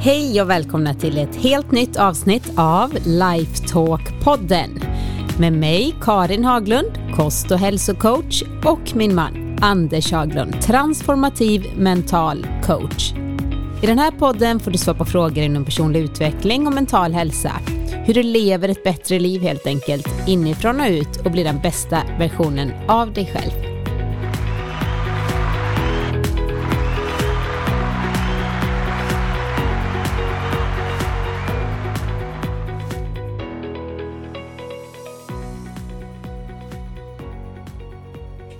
Hej och välkomna till ett helt nytt avsnitt av Lifetalk-podden med mig Karin Haglund, kost och hälsocoach och min man Anders Haglund, transformativ mental coach. I den här podden får du svara på frågor inom personlig utveckling och mental hälsa. Hur du lever ett bättre liv helt enkelt, inifrån och ut och blir den bästa versionen av dig själv.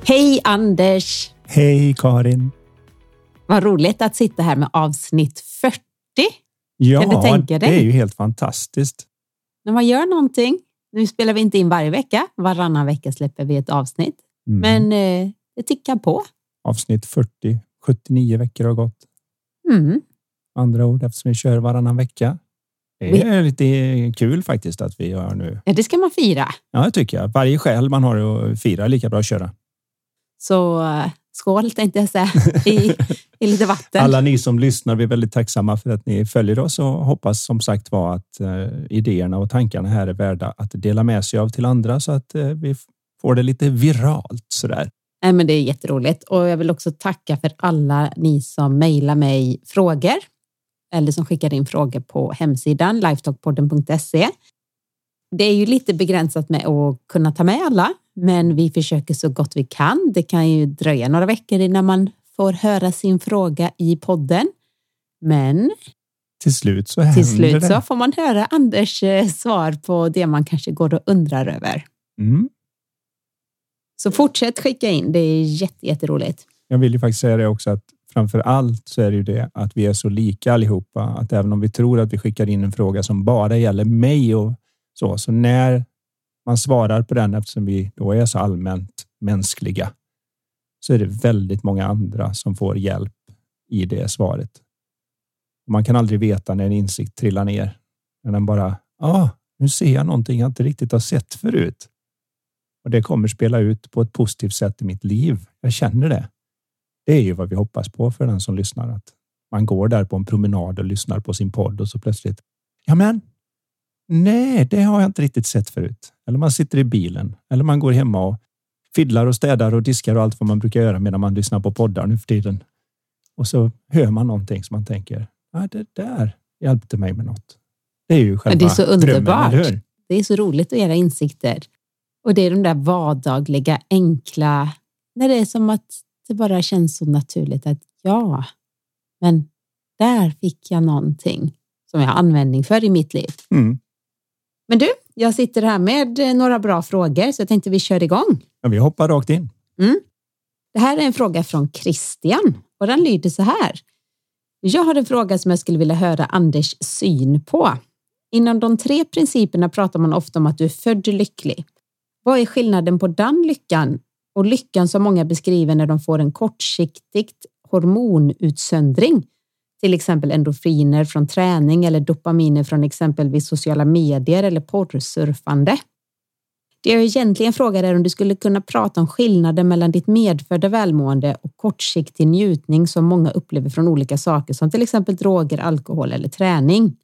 Hej Anders! Hej Karin! Vad roligt att sitta här med avsnitt 40. Ja, kan du tänka dig? det är ju helt fantastiskt. När man gör någonting. Nu spelar vi inte in varje vecka. Varannan vecka släpper vi ett avsnitt. Mm. Men eh, det tickar på. Avsnitt 40, 79 veckor har gått. Mm. Andra ord eftersom vi kör varannan vecka. Det är lite kul faktiskt att vi gör nu. Ja, det ska man fira. Ja, det tycker jag. Varje skäl man har att fira är lika bra att köra. Så eh, skål tänkte jag säga i, i lite vatten. Alla ni som lyssnar, vi är väldigt tacksamma för att ni följer oss och hoppas som sagt var att eh, idéerna och tankarna här är värda att dela med sig av till andra så att eh, vi får det lite viralt sådär. Nej, men det är jätteroligt och jag vill också tacka för alla ni som mejlar mig frågor eller som skickar in frågor på hemsidan lifetalkpodden.se. Det är ju lite begränsat med att kunna ta med alla, men vi försöker så gott vi kan. Det kan ju dröja några veckor innan man får höra sin fråga i podden. Men till slut så händer till slut det. så får man höra Anders eh, svar på det man kanske går och undrar över. Mm. Så fortsätt skicka in. Det är jätte, jätteroligt. Jag vill ju faktiskt säga det också att framför allt så är det ju det att vi är så lika allihopa att även om vi tror att vi skickar in en fråga som bara gäller mig och så, så när man svarar på den eftersom vi då är så allmänt mänskliga så är det väldigt många andra som får hjälp i det svaret. Man kan aldrig veta när en insikt trillar ner. När den bara, ah, nu ser jag någonting jag inte riktigt har sett förut. Och det kommer spela ut på ett positivt sätt i mitt liv. Jag känner det. Det är ju vad vi hoppas på för den som lyssnar. Att man går där på en promenad och lyssnar på sin podd och så plötsligt. Ja, men Nej, det har jag inte riktigt sett förut. Eller man sitter i bilen eller man går hemma och fiddlar och städar och diskar och allt vad man brukar göra medan man lyssnar på poddar nu för tiden. Och så hör man någonting som man tänker, ah, det där hjälpte mig med något. Det är ju själva Det är så underbart. Drömmen, det är så roligt att era insikter. Och det är de där vardagliga, enkla, när det är som att det bara känns så naturligt att ja, men där fick jag någonting som jag har användning för i mitt liv. Mm. Men du, jag sitter här med eh, några bra frågor så jag tänkte vi kör igång. Ja, vi hoppar rakt in. Mm. Det här är en fråga från Christian och den lyder så här. Jag har en fråga som jag skulle vilja höra Anders syn på. Inom de tre principerna pratar man ofta om att du är född lycklig. Vad är skillnaden på den lyckan och lyckan som många beskriver när de får en kortsiktigt hormonutsöndring till exempel endorfiner från träning eller dopaminer från exempelvis sociala medier eller porrsurfande. Det jag egentligen frågar är om du skulle kunna prata om skillnaden mellan ditt medfödda välmående och kortsiktig njutning som många upplever från olika saker som till exempel droger, alkohol eller träning.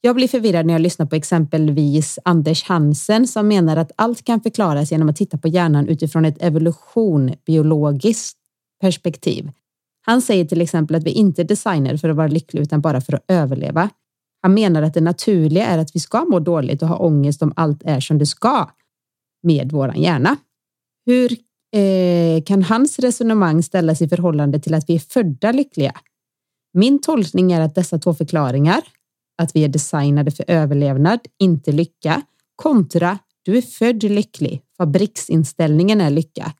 Jag blir förvirrad när jag lyssnar på exempelvis Anders Hansen som menar att allt kan förklaras genom att titta på hjärnan utifrån ett evolution biologiskt perspektiv han säger till exempel att vi inte är designade för att vara lyckliga utan bara för att överleva. Han menar att det naturliga är att vi ska må dåligt och ha ångest om allt är som det ska med våran hjärna. Hur eh, kan hans resonemang ställas i förhållande till att vi är födda lyckliga? Min tolkning är att dessa två förklaringar, att vi är designade för överlevnad, inte lycka, kontra du är född lycklig, fabriksinställningen är lycka.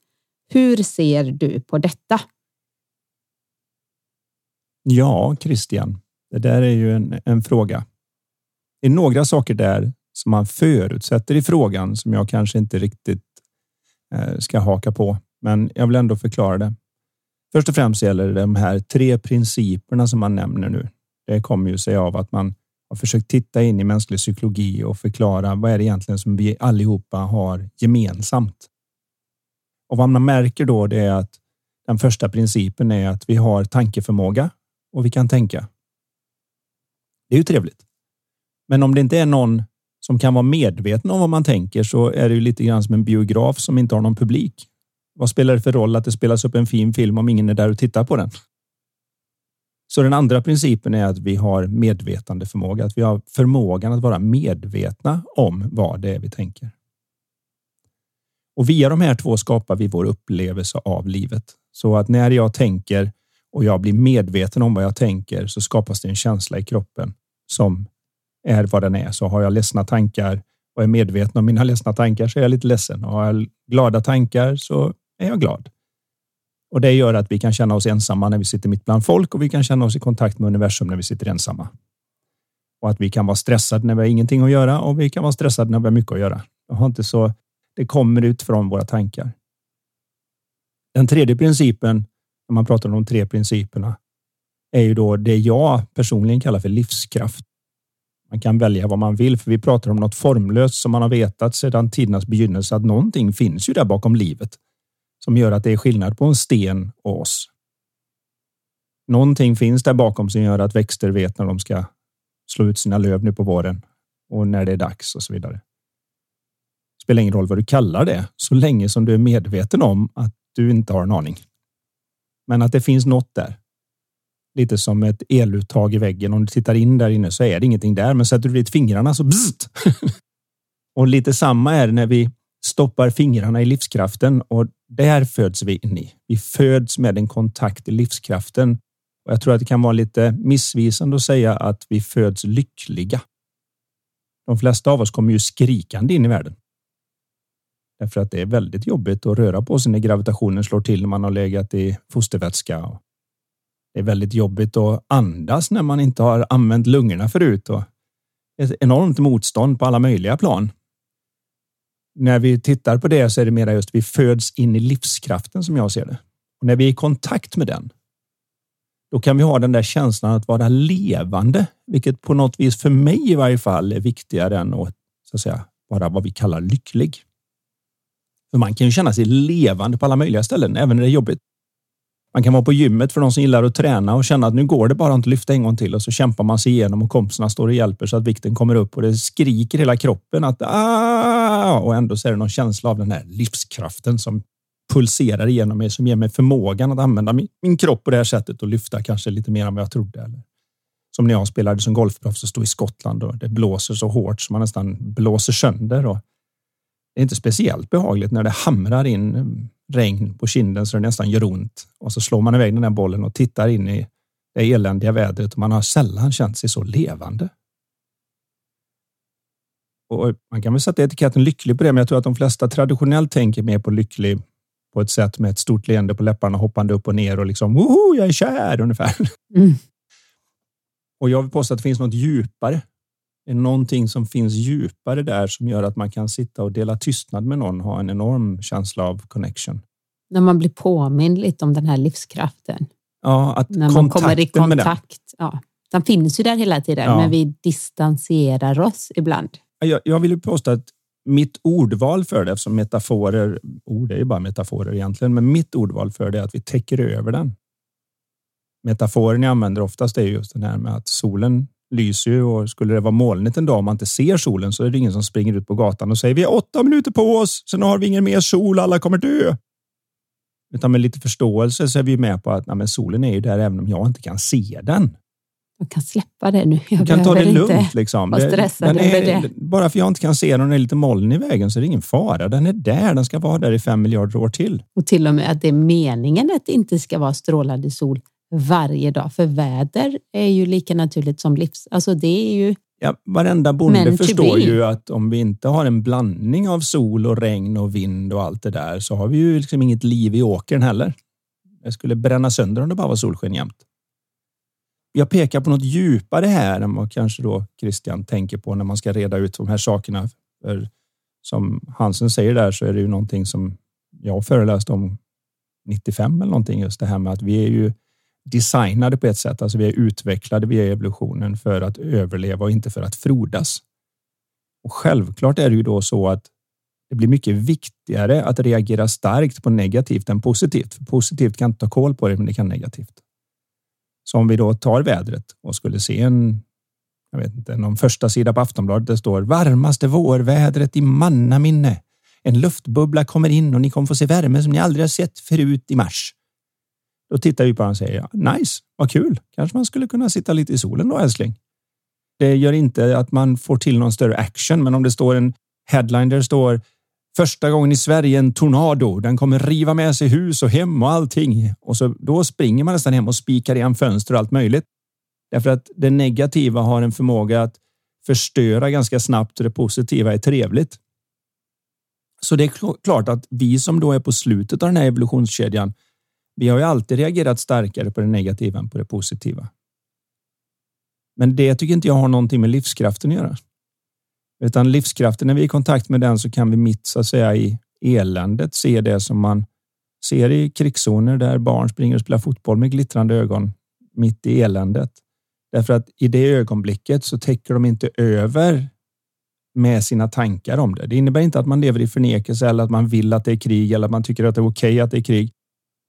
Hur ser du på detta? Ja, Christian, det där är ju en, en fråga. Det är några saker där som man förutsätter i frågan som jag kanske inte riktigt eh, ska haka på, men jag vill ändå förklara det. Först och främst gäller det de här tre principerna som man nämner nu. Det kommer ju sig av att man har försökt titta in i mänsklig psykologi och förklara vad är det egentligen som vi allihopa har gemensamt. Och vad man märker då det är att den första principen är att vi har tankeförmåga och vi kan tänka. Det är ju trevligt. Men om det inte är någon som kan vara medveten om vad man tänker så är det ju lite grann som en biograf som inte har någon publik. Vad spelar det för roll att det spelas upp en fin film om ingen är där och tittar på den? Så den andra principen är att vi har medvetande förmåga, att vi har förmågan att vara medvetna om vad det är vi tänker. Och via de här två skapar vi vår upplevelse av livet. Så att när jag tänker och jag blir medveten om vad jag tänker så skapas det en känsla i kroppen som är vad den är. Så har jag ledsna tankar och är medveten om mina ledsna tankar så är jag lite ledsen. Och har jag glada tankar så är jag glad. Och det gör att vi kan känna oss ensamma när vi sitter mitt bland folk och vi kan känna oss i kontakt med universum när vi sitter ensamma. Och att vi kan vara stressade när vi har ingenting att göra och vi kan vara stressade när vi har mycket att göra. Jag har inte så. Det kommer ut från våra tankar. Den tredje principen, när man pratar om de tre principerna, är ju då det jag personligen kallar för livskraft. Man kan välja vad man vill, för vi pratar om något formlöst som man har vetat sedan tidernas begynnelse att någonting finns ju där bakom livet som gör att det är skillnad på en sten och oss. Någonting finns där bakom som gör att växter vet när de ska slå ut sina löv nu på våren och när det är dags och så vidare. Det spelar ingen roll vad du kallar det så länge som du är medveten om att du inte har en aning. Men att det finns något där. Lite som ett eluttag i väggen. Om du tittar in där inne så är det ingenting där, men sätter du dit fingrarna så bzzzt. och lite samma är det när vi stoppar fingrarna i livskraften och där föds vi in i. Vi föds med en kontakt i livskraften. Och jag tror att det kan vara lite missvisande att säga att vi föds lyckliga. De flesta av oss kommer ju skrikande in i världen. Därför att det är väldigt jobbigt att röra på sig när gravitationen slår till när man har legat i fostervätska. Det är väldigt jobbigt att andas när man inte har använt lungorna förut och ett enormt motstånd på alla möjliga plan när vi tittar på det så är det mera just vi föds in i livskraften som jag ser det. Och när vi är i kontakt med den, då kan vi ha den där känslan att vara levande, vilket på något vis för mig i varje fall är viktigare än att, så att säga, vara vad vi kallar lycklig. För man kan ju känna sig levande på alla möjliga ställen, även när det är jobbigt. Man kan vara på gymmet för de som gillar att träna och känna att nu går det bara inte att lyfta en gång till och så kämpar man sig igenom och kompisarna står och hjälper så att vikten kommer upp och det skriker hela kroppen att ah! och ändå så är det någon känsla av den här livskraften som pulserar igenom mig som ger mig förmågan att använda min, min kropp på det här sättet och lyfta kanske lite mer än vad jag trodde. Eller som när jag spelade som golfproffs och stod i Skottland och det blåser så hårt så man nästan blåser sönder. Och det är inte speciellt behagligt när det hamrar in regn på kinden så det nästan gör ont. Och så slår man iväg den där bollen och tittar in i det eländiga vädret och man har sällan känt sig så levande. Och man kan väl sätta etiketten lycklig på det, men jag tror att de flesta traditionellt tänker mer på lycklig på ett sätt med ett stort leende på läpparna hoppande upp och ner och liksom woho, jag är kär ungefär. Mm. Och jag vill påstå att det finns något djupare. Är någonting som finns djupare där som gör att man kan sitta och dela tystnad med någon, ha en enorm känsla av connection. När man blir påmind lite om den här livskraften. Ja, att När man kommer i kontakt. Ja, den finns ju där hela tiden, ja. men vi distanserar oss ibland. Jag, jag vill påstå att mitt ordval för det, eftersom metaforer, ord är ju bara metaforer egentligen, men mitt ordval för det är att vi täcker över den. Metaforen jag använder oftast är just den här med att solen lyser ju och skulle det vara molnigt en dag och man inte ser solen så är det ingen som springer ut på gatan och säger vi har åtta minuter på oss, sen har vi ingen mer sol, alla kommer dö. Utan med lite förståelse så är vi med på att nej, men solen är ju där även om jag inte kan se den. Jag kan släppa det nu. Jag kan ta det lugnt. Liksom. Det, över det. Bara för jag inte kan se den och det är lite moln i vägen så är det ingen fara. Den är där. Den ska vara där i fem miljarder år till. Och till och med att det är meningen att det inte ska vara strålande sol varje dag. För väder är ju lika naturligt som livs... Alltså det är ju... Ja, varenda bonde förstår ju att om vi inte har en blandning av sol och regn och vind och allt det där så har vi ju liksom inget liv i åkern heller. Det skulle bränna sönder om det bara var solsken jämt. Jag pekar på något djupare här än vad kanske då Christian tänker på när man ska reda ut de här sakerna. För som Hansen säger där så är det ju någonting som jag föreläste om 95 eller någonting. Just det här med att vi är ju designade på ett sätt. Alltså vi är utvecklade via evolutionen för att överleva och inte för att frodas. Och självklart är det ju då så att det blir mycket viktigare att reagera starkt på negativt än positivt. För positivt kan inte ta koll på det, men det kan negativt. Så om vi då tar vädret och skulle se en, jag vet inte, någon första sida på Aftonbladet. Det står varmaste vårvädret i mannaminne. En luftbubbla kommer in och ni kommer få se värme som ni aldrig har sett förut i mars. Då tittar vi på honom och säger nice, vad kul. Kanske man skulle kunna sitta lite i solen då älskling. Det gör inte att man får till någon större action, men om det står en headline där det står första gången i Sverige en tornado. Den kommer riva med sig hus och hem och allting. Och så då springer man nästan hem och spikar igen fönster och allt möjligt. Därför att det negativa har en förmåga att förstöra ganska snabbt och det positiva är trevligt. Så det är klart att vi som då är på slutet av den här evolutionskedjan, vi har ju alltid reagerat starkare på det negativa än på det positiva. Men det tycker inte jag har någonting med livskraften att göra. Utan livskraften, när vi är i kontakt med den så kan vi mitt så att säga i eländet se det som man ser i krigszoner där barn springer och spelar fotboll med glittrande ögon mitt i eländet. Därför att i det ögonblicket så täcker de inte över med sina tankar om det. Det innebär inte att man lever i förnekelse eller att man vill att det är krig eller att man tycker att det är okej okay att det är krig.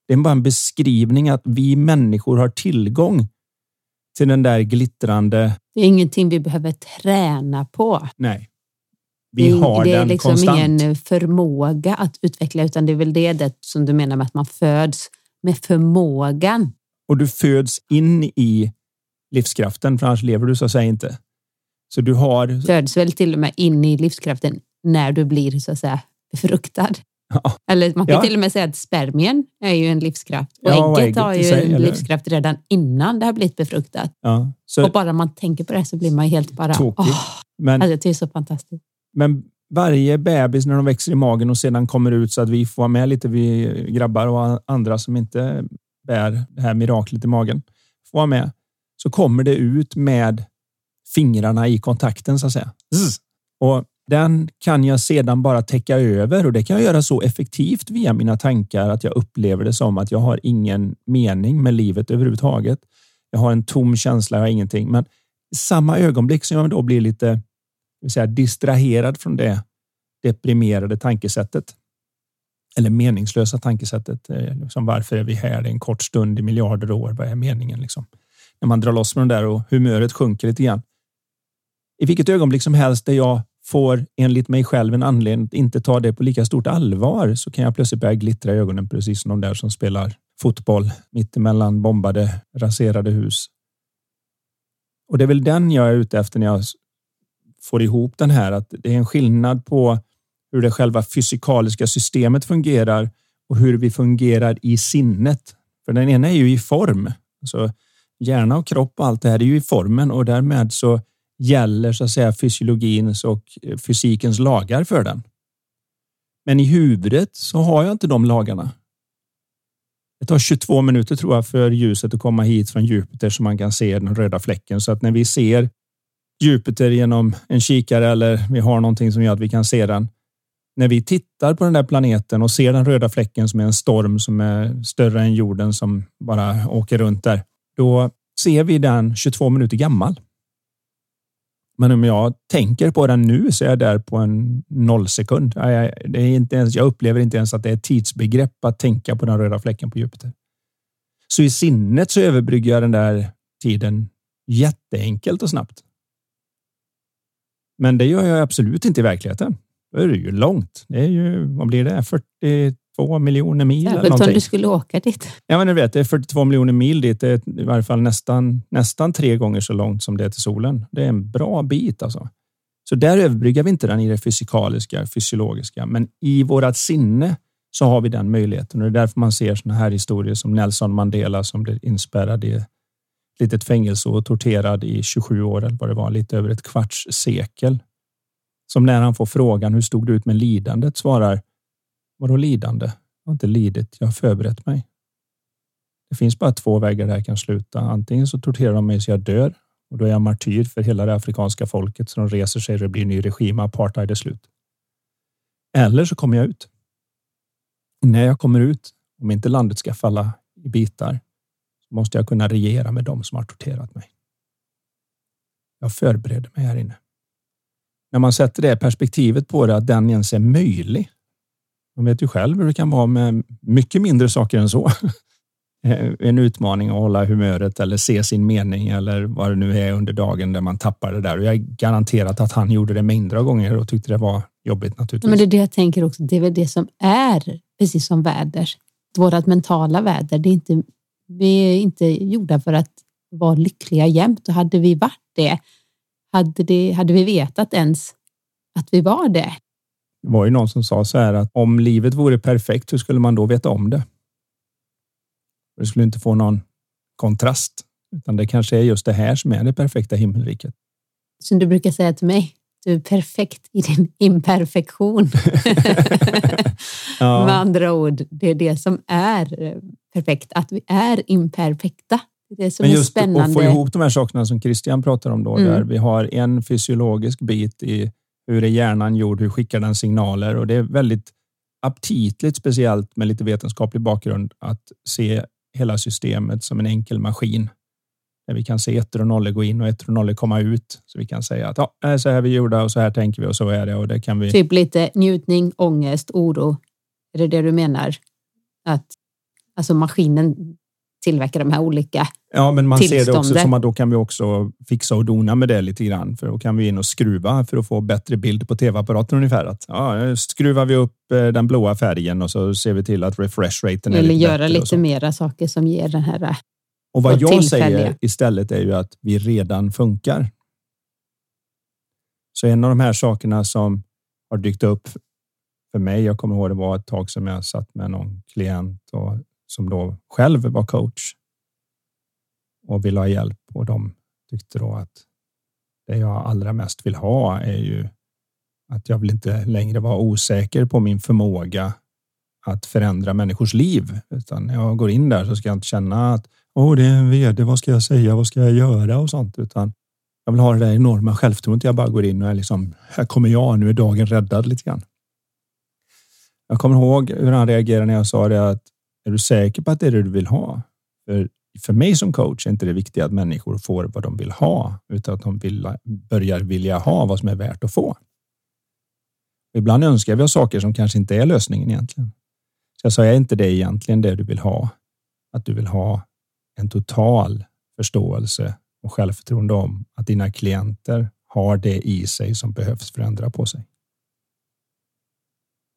Det är bara en beskrivning att vi människor har tillgång till den där glittrande. Det är ingenting vi behöver träna på. Nej. Vi det, har det den är liksom konstant. ingen förmåga att utveckla, utan det är väl det, det som du menar med att man föds med förmågan. Och du föds in i livskraften, för annars lever du så att säga inte. Så du har... Föds väl till och med in i livskraften när du blir så att säga befruktad. Ja. Eller man kan ja. till och med säga att spermien är ju en livskraft och ja, ägget, ägget har ju sig, en eller? livskraft redan innan det har blivit befruktat. Ja, så och bara man tänker på det så blir man helt bara... Tokig. Åh, men, alltså, det är så fantastiskt. Men varje bebis när de växer i magen och sedan kommer ut så att vi får vara med lite, vi grabbar och andra som inte bär det här miraklet i magen, får vara med, så kommer det ut med fingrarna i kontakten så att säga. Och den kan jag sedan bara täcka över och det kan jag göra så effektivt via mina tankar att jag upplever det som att jag har ingen mening med livet överhuvudtaget. Jag har en tom känsla, jag har ingenting. Men i samma ögonblick som jag då blir lite vill säga, distraherad från det deprimerade tankesättet eller meningslösa tankesättet. Eh, liksom varför är vi här en kort stund i miljarder år? Vad är meningen? Liksom? När man drar loss med den där och humöret sjunker lite grann. I vilket ögonblick som helst där jag får enligt mig själv en anledning att inte ta det på lika stort allvar så kan jag plötsligt börja glittra i ögonen precis som de där som spelar fotboll mittemellan bombade, raserade hus. Och det är väl den jag är ute efter när jag får ihop den här, att det är en skillnad på hur det själva fysikaliska systemet fungerar och hur vi fungerar i sinnet. För den ena är ju i form. Alltså hjärna och kropp och allt det här är ju i formen och därmed så gäller så att säga fysiologins och eh, fysikens lagar för den. Men i huvudet så har jag inte de lagarna. Det tar 22 minuter tror jag för ljuset att komma hit från Jupiter så man kan se den röda fläcken. Så att när vi ser Jupiter genom en kikare eller vi har någonting som gör att vi kan se den. När vi tittar på den där planeten och ser den röda fläcken som är en storm som är större än jorden som bara åker runt där. Då ser vi den 22 minuter gammal. Men om jag tänker på den nu så är jag där på en nollsekund. Det är inte ens, jag upplever inte ens att det är ett tidsbegrepp att tänka på den röda fläcken på Jupiter. Så i sinnet så överbryggar jag den där tiden jätteenkelt och snabbt. Men det gör jag absolut inte i verkligheten. Då är det ju långt. Det är ju, vad blir det? 42 miljoner mil Särskilt eller någonting. om du skulle åka dit. Ja, men du vet, det är 42 miljoner mil dit. Det är i varje fall nästan, nästan tre gånger så långt som det är till solen. Det är en bra bit alltså. Så där överbryggar vi inte den i det fysikaliska, fysiologiska, men i vårat sinne så har vi den möjligheten och det är därför man ser såna här historier som Nelson Mandela som blev inspärrad i ett litet fängelse och torterad i 27 år eller vad det var, lite över ett kvarts sekel. Som när han får frågan hur stod det ut med lidandet svarar Vadå lidande? Jag har inte lidit. Jag har förberett mig. Det finns bara två vägar det här kan sluta. Antingen så torterar de mig så jag dör och då är jag martyr för hela det afrikanska folket så de reser sig och det blir ny regim. Apartheid är slut. Eller så kommer jag ut. Och när jag kommer ut, om inte landet ska falla i bitar, måste jag kunna regera med dem som har torterat mig. Jag förbereder mig här inne. När man sätter det perspektivet på det, att den ens är möjlig. Man vet ju själv hur det kan vara med mycket mindre saker än så. Eh, en utmaning att hålla humöret eller se sin mening eller vad det nu är under dagen där man tappar det där. Och jag är garanterat att han gjorde det mängder av gånger och tyckte det var jobbigt naturligtvis. Men det är det jag tänker också. Det är väl det som är precis som väder. Vårat mentala väder. Det är inte, vi är inte gjorda för att vara lyckliga jämt och hade vi varit det, hade, det, hade vi vetat ens att vi var det. Det var ju någon som sa så här att om livet vore perfekt, hur skulle man då veta om det? Det skulle inte få någon kontrast, utan det kanske är just det här som är det perfekta himmelriket. Som du brukar säga till mig, du är perfekt i din imperfektion. ja. Med andra ord, det är det som är eh, perfekt, att vi är imperfekta. Det är som Men just är spännande. att få ihop de här sakerna som Christian pratar om då, mm. där vi har en fysiologisk bit i hur är hjärnan gjord, hur skickar den signaler och det är väldigt aptitligt, speciellt med lite vetenskaplig bakgrund, att se hela systemet som en enkel maskin där vi kan se ettor och nollor gå in och ettor och nollor komma ut. Så vi kan säga att ja, så här är vi gjorda och så här tänker vi och så är det och det kan vi. Typ lite njutning, ångest, oro. Är det det du menar? Att alltså maskinen tillverkar de här olika Ja, men man ser det också som att då kan vi också fixa och dona med det lite grann. För då kan vi in och skruva för att få bättre bild på tv-apparaten ungefär. Att, ja, skruvar vi upp eh, den blåa färgen och så ser vi till att refresh-raten är Eller lite göra lite mera saker som ger den här Och vad jag säger istället är ju att vi redan funkar. Så en av de här sakerna som har dykt upp för mig, jag kommer ihåg det var ett tag som jag satt med någon klient och som då själv var coach och ville ha hjälp och de tyckte då att det jag allra mest vill ha är ju att jag vill inte längre vara osäker på min förmåga att förändra människors liv, utan när jag går in där så ska jag inte känna att åh, det är en vd, vad ska jag säga, vad ska jag göra och sånt, utan jag vill ha det där enorma självförtroendet. Jag bara går in och är liksom, här kommer jag, nu är dagen räddad lite grann. Jag kommer ihåg hur han reagerade när jag sa det att är du säker på att det är det du vill ha? För, för mig som coach är inte det viktiga att människor får vad de vill ha, utan att de vill, börjar vilja ha vad som är värt att få. Ibland önskar vi oss saker som kanske inte är lösningen egentligen. Så jag sa, är inte det egentligen det du vill ha? Att du vill ha en total förståelse och självförtroende om att dina klienter har det i sig som behövs för att ändra på sig.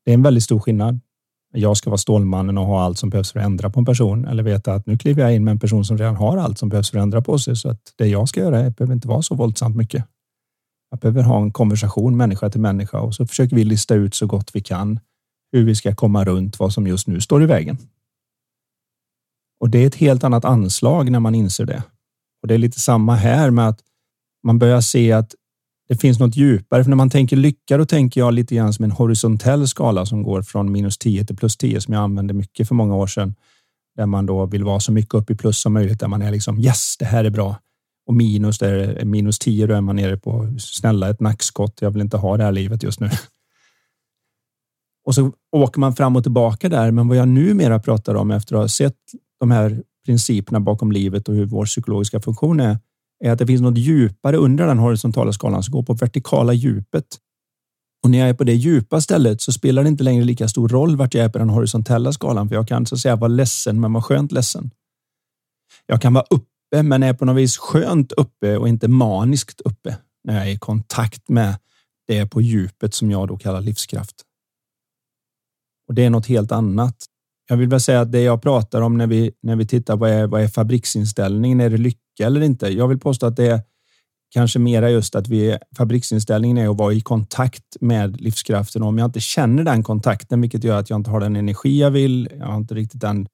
Det är en väldigt stor skillnad jag ska vara stålmannen och ha allt som behövs för att ändra på en person eller veta att nu kliver jag in med en person som redan har allt som behövs för att ändra på sig så att det jag ska göra behöver inte vara så våldsamt mycket. Jag behöver ha en konversation människa till människa och så försöker vi lista ut så gott vi kan hur vi ska komma runt vad som just nu står i vägen. Och det är ett helt annat anslag när man inser det. Och det är lite samma här med att man börjar se att det finns något djupare. För när man tänker lycka, då tänker jag lite grann som en horisontell skala som går från minus 10 till plus 10 som jag använde mycket för många år sedan. Där man då vill vara så mycket upp i plus som möjligt, där man är liksom yes, det här är bra. Och minus, där är minus 10, då är man nere på snälla ett nackskott. Jag vill inte ha det här livet just nu. Och så åker man fram och tillbaka där. Men vad jag numera pratar om efter att ha sett de här principerna bakom livet och hur vår psykologiska funktion är, är att det finns något djupare under den horisontala skalan som går på vertikala djupet. Och när jag är på det djupa stället så spelar det inte längre lika stor roll vart jag är på den horisontella skalan, för jag kan så att säga vara ledsen, men vara skönt ledsen. Jag kan vara uppe, men är på något vis skönt uppe och inte maniskt uppe när jag är i kontakt med det på djupet som jag då kallar livskraft. Och det är något helt annat. Jag vill väl säga att det jag pratar om när vi, när vi tittar på är, vad är fabriksinställningen? Är det lycka eller inte? Jag vill påstå att det är kanske mera just att vi fabriksinställningen är att vara i kontakt med livskraften. Om jag inte känner den kontakten, vilket gör att jag inte har den energi jag vill, jag har inte riktigt den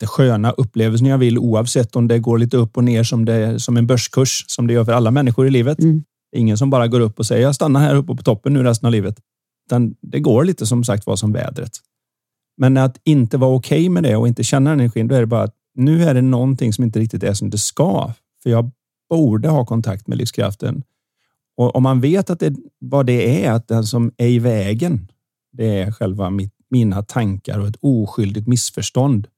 det sköna upplevelsen jag vill oavsett om det går lite upp och ner som, det, som en börskurs som det gör för alla människor i livet. Mm. Ingen som bara går upp och säger jag stannar här uppe på toppen nu resten av livet. Utan det går lite som sagt var som vädret. Men att inte vara okej okay med det och inte känna energin, då är det bara att nu är det någonting som inte riktigt är som det ska. För jag borde ha kontakt med livskraften. Och om man vet att det, vad det är, att den som är i vägen, det är själva mitt, mina tankar och ett oskyldigt missförstånd.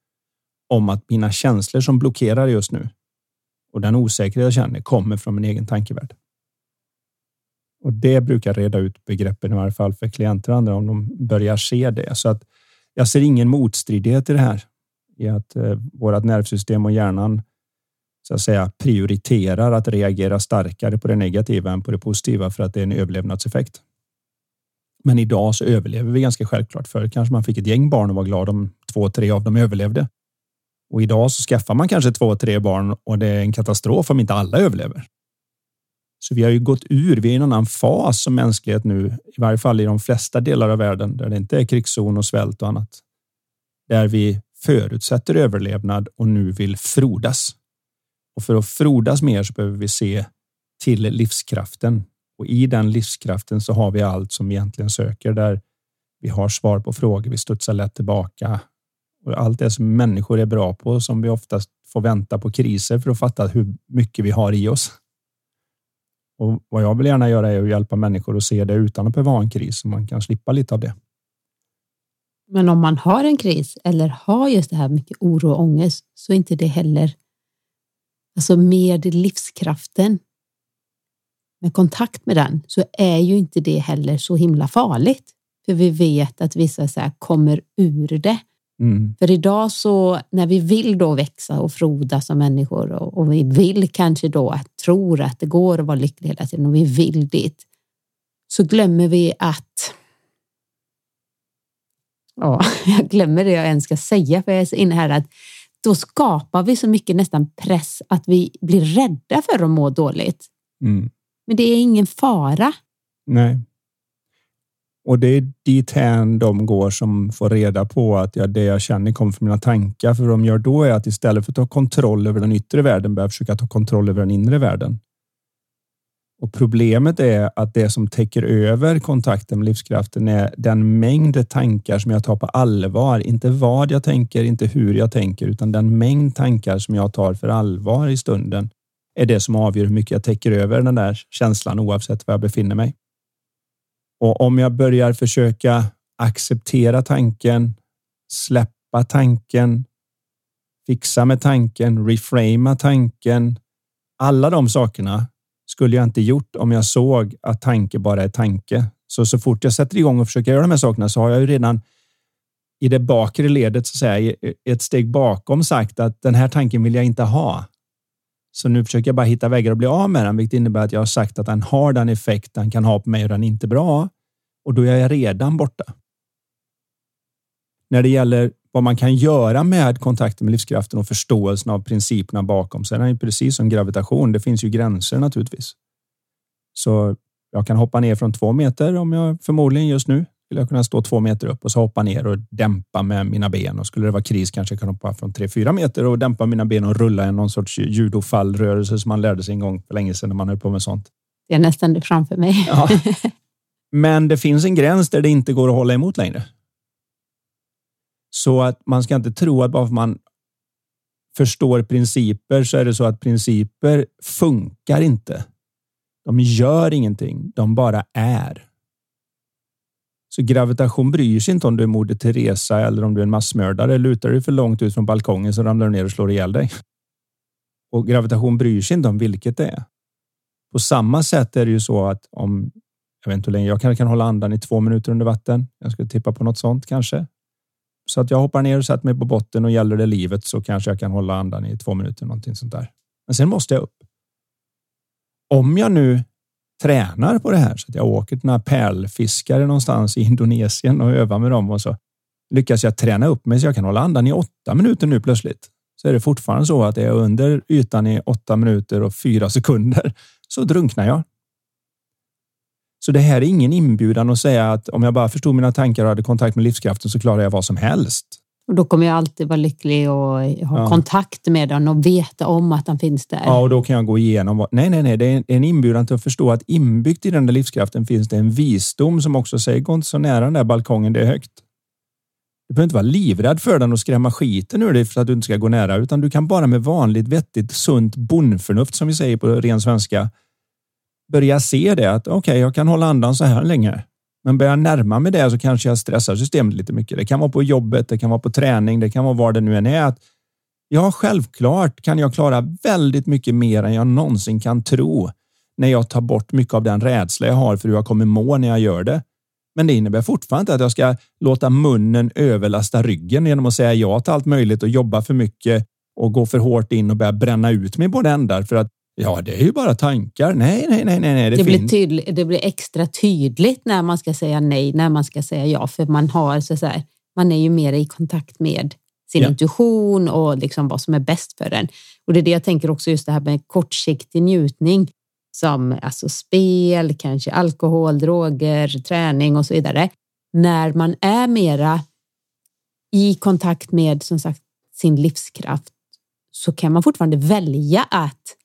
om att mina känslor som blockerar just nu och den osäkerhet jag känner kommer från min egen tankevärld. Och det brukar reda ut begreppen i varje fall för klienter och andra om de börjar se det. Så att jag ser ingen motstridighet i det här i att eh, vårt nervsystem och hjärnan så att säga prioriterar att reagera starkare på det negativa än på det positiva för att det är en överlevnadseffekt. Men idag så överlever vi ganska självklart. Förr kanske man fick ett gäng barn och var glad om två, tre av dem överlevde. Och idag så skaffar man kanske två, tre barn och det är en katastrof om inte alla överlever. Så vi har ju gått ur. Vi är i en annan fas som mänsklighet nu, i varje fall i de flesta delar av världen där det inte är krigszon och svält och annat. Där vi förutsätter överlevnad och nu vill frodas. Och för att frodas mer så behöver vi se till livskraften och i den livskraften så har vi allt som vi egentligen söker där vi har svar på frågor. Vi studsar lätt tillbaka och allt det som människor är bra på som vi oftast får vänta på kriser för att fatta hur mycket vi har i oss. Och vad jag vill gärna göra är att hjälpa människor att se det utan att behöva ha en kris så man kan slippa lite av det. Men om man har en kris eller har just det här mycket oro och ångest så är inte det heller alltså med livskraften med kontakt med den så är ju inte det heller så himla farligt. För vi vet att vissa så här kommer ur det. Mm. För idag så när vi vill då växa och frodas som människor och, och, vi vill kanske då att tror att det går att vara lycklig hela tiden och vi vill dit så glömmer vi att Ja, jag glömmer det jag ens ska säga för jag är så inne här att då skapar vi så mycket nästan press att vi blir rädda för att må dåligt. Mm. Men det är ingen fara. Nej. Och det är dithän de går som får reda på att ja, det jag känner kommer från mina tankar. För vad de gör då är att istället för att ta kontroll över den yttre världen börjar försöka ta kontroll över den inre världen. Och problemet är att det som täcker över kontakten med livskraften är den mängd tankar som jag tar på allvar. Inte vad jag tänker, inte hur jag tänker, utan den mängd tankar som jag tar för allvar i stunden är det som avgör hur mycket jag täcker över den där känslan oavsett var jag befinner mig. Och om jag börjar försöka acceptera tanken, släppa tanken, fixa med tanken, reframa tanken. Alla de sakerna skulle jag inte gjort om jag såg att tanke bara är tanke. Så så fort jag sätter igång och försöker göra de här sakerna så har jag ju redan i det bakre ledet så att säga, ett steg bakom sagt att den här tanken vill jag inte ha. Så nu försöker jag bara hitta vägar att bli av med den, vilket innebär att jag har sagt att den har den effekt den kan ha på mig och den är inte bra. Och då är jag redan borta. När det gäller vad man kan göra med kontakten med livskraften och förståelsen av principerna bakom så är den precis som gravitation. Det finns ju gränser naturligtvis. Så jag kan hoppa ner från två meter om jag förmodligen just nu skulle jag kunna stå två meter upp och så hoppa ner och dämpa med mina ben. Och skulle det vara kris kanske jag kan hoppa från tre, fyra meter och dämpa mina ben och rulla i någon sorts judofallrörelse som man lärde sig en gång för länge sedan när man höll på med sånt. Det är nästan det framför mig. Ja. Men det finns en gräns där det inte går att hålla emot längre. Så att man ska inte tro att bara för man förstår principer så är det så att principer funkar inte. De gör ingenting. De bara är. Så gravitation bryr sig inte om du är Moder Teresa eller om du är en massmördare. Lutar du för långt ut från balkongen så ramlar du ner och slår ihjäl dig. Och gravitation bryr sig inte om vilket det är. På samma sätt är det ju så att om jag vet inte hur länge jag kan, kan hålla andan i två minuter under vatten. Jag skulle tippa på något sånt kanske. Så att jag hoppar ner och sätter mig på botten och gäller det livet så kanske jag kan hålla andan i två minuter, någonting sånt där. Men sen måste jag upp. Om jag nu tränar på det här så att jag åker till några pärlfiskare någonstans i Indonesien och övar med dem och så lyckas jag träna upp mig så jag kan hålla andan i åtta minuter nu plötsligt. Så är det fortfarande så att är jag under ytan i åtta minuter och fyra sekunder så drunknar jag. Så det här är ingen inbjudan att säga att om jag bara förstod mina tankar och hade kontakt med livskraften så klarar jag vad som helst. Och då kommer jag alltid vara lycklig och ha ja. kontakt med den och veta om att den finns där. Ja, och då kan jag gå igenom. Vad... Nej, nej, nej, det är en inbjudan till att förstå att inbyggt i den där livskraften finns det en visdom som också säger gå inte så nära den där balkongen, det är högt. Du behöver inte vara livrädd för den och skrämma skiten ur dig för att du inte ska gå nära, utan du kan bara med vanligt vettigt sunt bondförnuft som vi säger på ren svenska börja se det att okej, okay, jag kan hålla andan så här länge. Men börjar jag närma mig det så kanske jag stressar systemet lite mycket. Det kan vara på jobbet, det kan vara på träning, det kan vara var det nu än är. Att Ja, självklart kan jag klara väldigt mycket mer än jag någonsin kan tro när jag tar bort mycket av den rädsla jag har för hur jag kommer må när jag gör det. Men det innebär fortfarande inte att jag ska låta munnen överlasta ryggen genom att säga ja till allt möjligt och jobba för mycket och gå för hårt in och börja bränna ut mig båda ändar för att ja, det är ju bara tankar. Nej, nej, nej, nej. Det, det blir tydligt, det blir extra tydligt när man ska säga nej, när man ska säga ja, för man har så här, man är ju mer i kontakt med sin ja. intuition och liksom vad som är bäst för en. Och det är det jag tänker också just det här med kortsiktig njutning som alltså spel, kanske alkohol, droger, träning och så vidare. När man är mera i kontakt med som sagt sin livskraft så kan man fortfarande välja att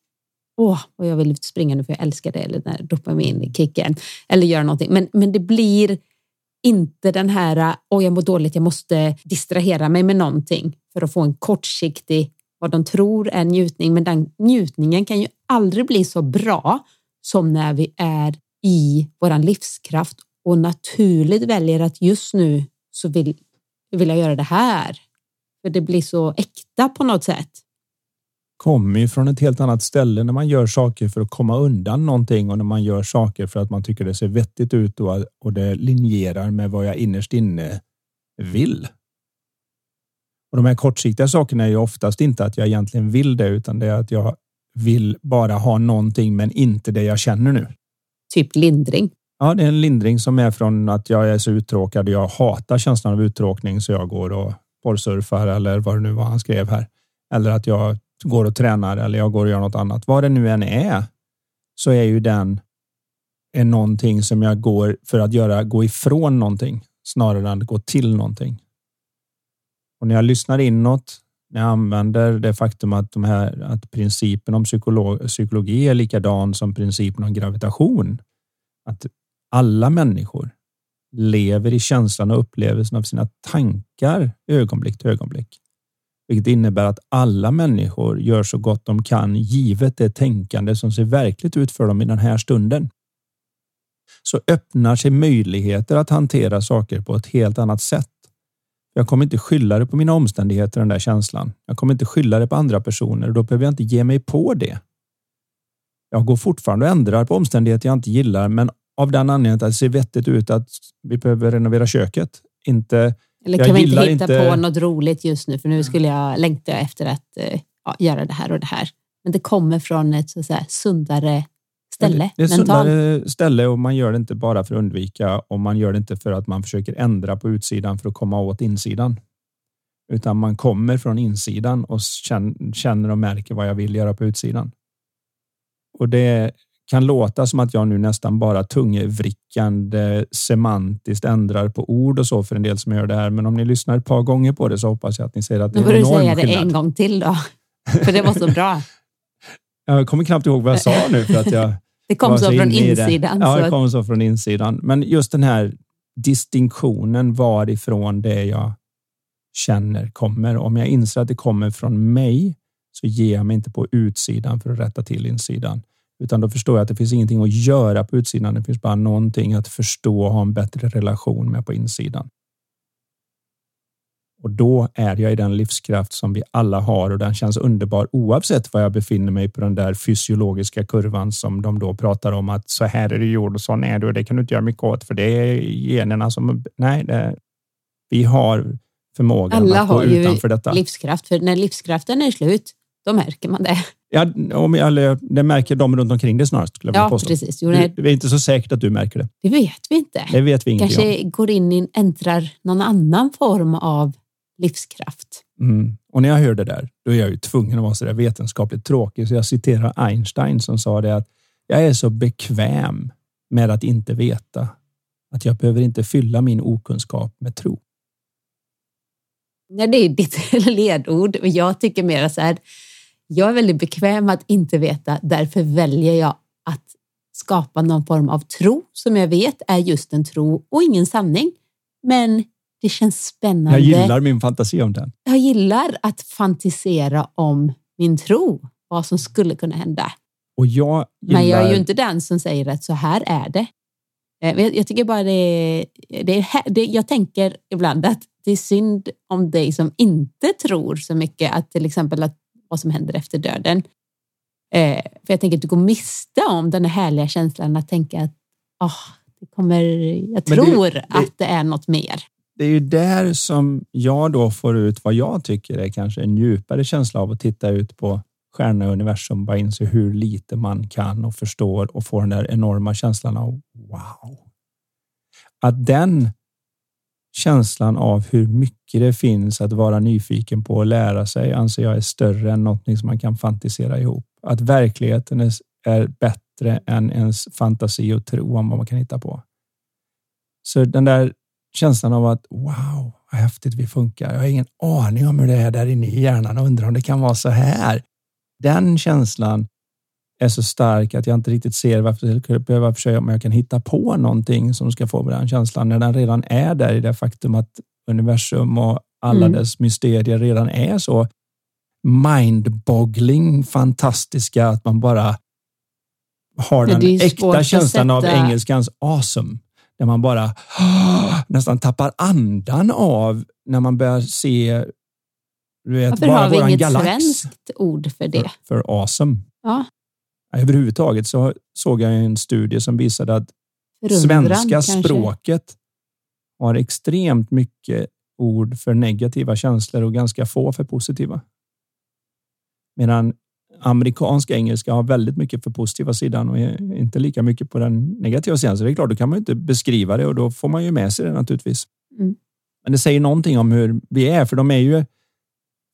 åh, och jag vill springa nu för jag älskar det, eller den dopaminkicken, eller göra någonting. Men, men det blir inte den här, åh, jag mår dåligt, jag måste distrahera mig med någonting för att få en kortsiktig, vad de tror är njutning. Men den njutningen kan ju aldrig bli så bra som när vi är i våran livskraft och naturligt väljer att just nu så vill, vill jag göra det här. För det blir så äkta på något sätt kommer ju från ett helt annat ställe när man gör saker för att komma undan någonting och när man gör saker för att man tycker det ser vettigt ut och, och det linjerar med vad jag innerst inne vill. Och de här kortsiktiga sakerna är ju oftast inte att jag egentligen vill det, utan det är att jag vill bara ha någonting, men inte det jag känner nu. Typ lindring. Ja, det är en lindring som är från att jag är så uttråkad och jag hatar känslan av uttråkning så jag går och porrsurfar eller vad det nu var han skrev här. Eller att jag går och tränar eller jag går och gör något annat. Vad det nu än är så är ju den är någonting som jag går för att göra gå ifrån någonting snarare än att gå till någonting. Och när jag lyssnar inåt, när jag använder det faktum att, de här, att principen om psykolog, psykologi är likadan som principen om gravitation. Att alla människor lever i känslan och upplevelsen av sina tankar ögonblick till ögonblick vilket innebär att alla människor gör så gott de kan givet det tänkande som ser verkligt ut för dem i den här stunden. Så öppnar sig möjligheter att hantera saker på ett helt annat sätt. Jag kommer inte skylla det på mina omständigheter, den där känslan. Jag kommer inte skylla det på andra personer och då behöver jag inte ge mig på det. Jag går fortfarande och ändrar på omständigheter jag inte gillar, men av den anledningen att det ser vettigt ut att vi behöver renovera köket. Inte eller kan vi inte hitta inte... på något roligt just nu? För nu skulle jag längta efter att uh, ja, göra det här och det här. Men det kommer från ett så att sundare ställe. Det är ett sundare ställe och man gör det inte bara för att undvika och man gör det inte för att man försöker ändra på utsidan för att komma åt insidan. Utan man kommer från insidan och känner och märker vad jag vill göra på utsidan. Och det kan låta som att jag nu nästan bara tungvrickande semantiskt ändrar på ord och så för en del som gör det här. Men om ni lyssnar ett par gånger på det så hoppas jag att ni ser att det är en enorm skillnad. Du säga det en gång till då, för det var så bra. jag kommer knappt ihåg vad jag sa nu för att jag Det kom så, så från insidan. Ja, det kom så från insidan. Men just den här distinktionen varifrån det jag känner kommer. Om jag inser att det kommer från mig så ger jag mig inte på utsidan för att rätta till insidan. Utan då förstår jag att det finns ingenting att göra på utsidan. Det finns bara någonting att förstå och ha en bättre relation med på insidan. Och då är jag i den livskraft som vi alla har och den känns underbar oavsett var jag befinner mig på den där fysiologiska kurvan som de då pratar om att så här är du gjord och sån är du och det kan du inte göra mycket åt för det är generna som... Nej, det, vi har förmågan alla att gå utanför detta. Alla har ju livskraft, för när livskraften är slut, då märker man det. Ja, om, eller, det märker de runt omkring det snarast. Skulle jag ja, precis. Jo, det, det är inte så säkert att du märker det. Det vet vi inte. Det vet vi ingenting Kanske om. går in i, äntrar någon annan form av livskraft. Mm. Och när jag hör det där, då är jag ju tvungen att vara så där vetenskapligt tråkig. Så jag citerar Einstein som sa det att jag är så bekväm med att inte veta att jag behöver inte fylla min okunskap med tro. Nej, det är ditt ledord. Jag tycker mer så här, jag är väldigt bekväm att inte veta, därför väljer jag att skapa någon form av tro som jag vet är just en tro och ingen sanning. Men det känns spännande. Jag gillar min fantasi om den. Jag gillar att fantisera om min tro, vad som skulle kunna hända. Och jag gillar... Men jag är ju inte den som säger att så här är det. Eh, jag tycker bara det, det, det jag tänker ibland att alltid synd om dig som inte tror så mycket att till exempel att vad som händer efter döden. Eh, för jag tänker att du går miste om den här härliga känslan att tänka att oh, det kommer, jag tror det, att det är något mer. Det är ju där som jag då får ut vad jag tycker är kanske en djupare känsla av att titta ut på stjärna och universum, bara inse hur lite man kan och förstår och får den där enorma känslan av wow. Att den känslan av hur mycket det finns att vara nyfiken på och lära sig anser jag är större än någonting som man kan fantisera ihop. Att verkligheten är, är bättre än ens fantasi och tro om vad man kan hitta på. Så den där känslan av att wow, vad häftigt vi funkar. Jag har ingen aning om hur det är där inne i hjärnan och undrar om det kan vara så här. Den känslan är så stark att jag inte riktigt ser varför jag skulle behöva försöka om jag kan hitta på någonting som ska få den känslan när den redan är där i det faktum att universum och alla mm. dess mysterier redan är så mindboggling fantastiska att man bara har den äkta känslan av engelskans awesome. Där man bara nästan tappar andan av när man börjar se du vet, Varför bara har vi inget galax. svenskt ord för det? För, för awesome. Ja. Överhuvudtaget så såg jag en studie som visade att Förundran, svenska kanske. språket har extremt mycket ord för negativa känslor och ganska få för positiva. Medan amerikansk engelska har väldigt mycket för positiva sidan och inte lika mycket på den negativa sidan. Så det är klart, då kan man inte beskriva det och då får man ju med sig det naturligtvis. Mm. Men det säger någonting om hur vi är, för de är ju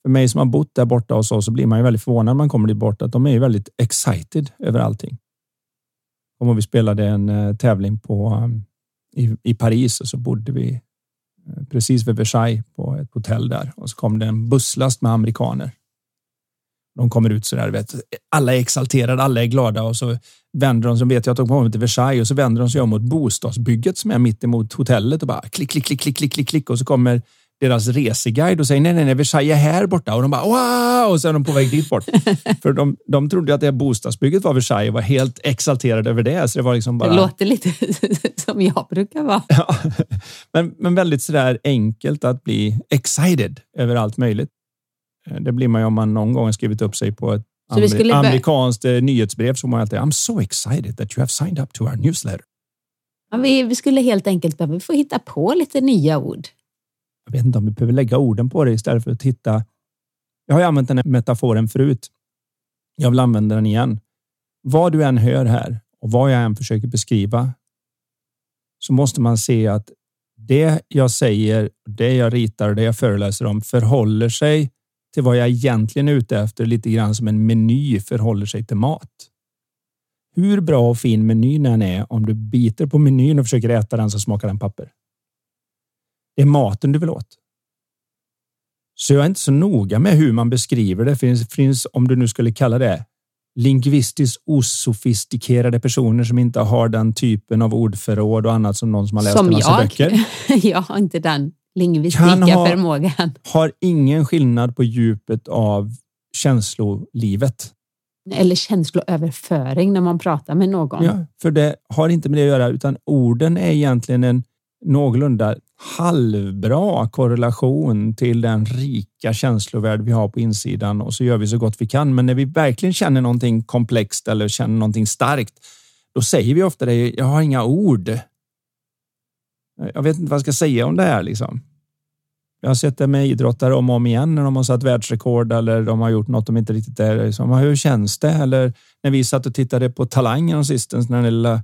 för mig som har bott där borta och så, så blir man ju väldigt förvånad när man kommer dit bort att de är ju väldigt excited över allting. Om vi spelade en eh, tävling på um, i, i Paris och så bodde vi eh, precis vid Versailles på ett hotell där och så kom det en busslast med amerikaner. De kommer ut så där, vet, alla är exalterade, alla är glada och så vänder de sig, vet jag att de kommer till Versailles och så vänder de sig om mot bostadsbygget som är mitt emot hotellet och bara klick, klick, klick, klick, klick, klick, klick och så kommer deras reseguide och säger nej, nej, nej, Versailles är här borta och de bara wow och så är de på väg dit bort. För de, de trodde att det bostadsbygget var Versailles och var helt exalterade över det. Så det var liksom bara. Det låter lite som jag brukar vara. Ja, men, men väldigt sådär enkelt att bli excited över allt möjligt. Det blir man ju om man någon gång skrivit upp sig på ett Ameri amerikanskt eh, nyhetsbrev så man alltid I'm so excited that you have signed up to our newsletter. Ja, vi, vi skulle helt enkelt behöva få hitta på lite nya ord jag vet inte om vi behöver lägga orden på det istället för att titta. Jag har ju använt den här metaforen förut. Jag vill använda den igen. Vad du än hör här och vad jag än försöker beskriva så måste man se att det jag säger, det jag ritar och det jag föreläser om förhåller sig till vad jag egentligen är ute efter lite grann som en meny förhåller sig till mat. Hur bra och fin menyn än är, om du biter på menyn och försöker äta den så smakar den papper. Är maten du vill åt. Så jag är inte så noga med hur man beskriver det. Finns, finns om du nu skulle kalla det lingvistiskt osofistikerade personer som inte har den typen av ordförråd och annat som någon som har läst som en massa jag. böcker. jag har inte den lingvistika ha, förmågan. Har ingen skillnad på djupet av känslolivet. Eller känsloöverföring när man pratar med någon. Ja, för det har inte med det att göra, utan orden är egentligen en någorlunda halvbra korrelation till den rika känslovärld vi har på insidan och så gör vi så gott vi kan. Men när vi verkligen känner någonting komplext eller känner någonting starkt, då säger vi ofta det. Jag har inga ord. Jag vet inte vad jag ska säga om det här liksom. Jag har sett det med idrottare om och om igen när de har satt världsrekord eller de har gjort något de inte riktigt är. Liksom, hur känns det? Eller när vi satt och tittade på Talangen sistens, den lilla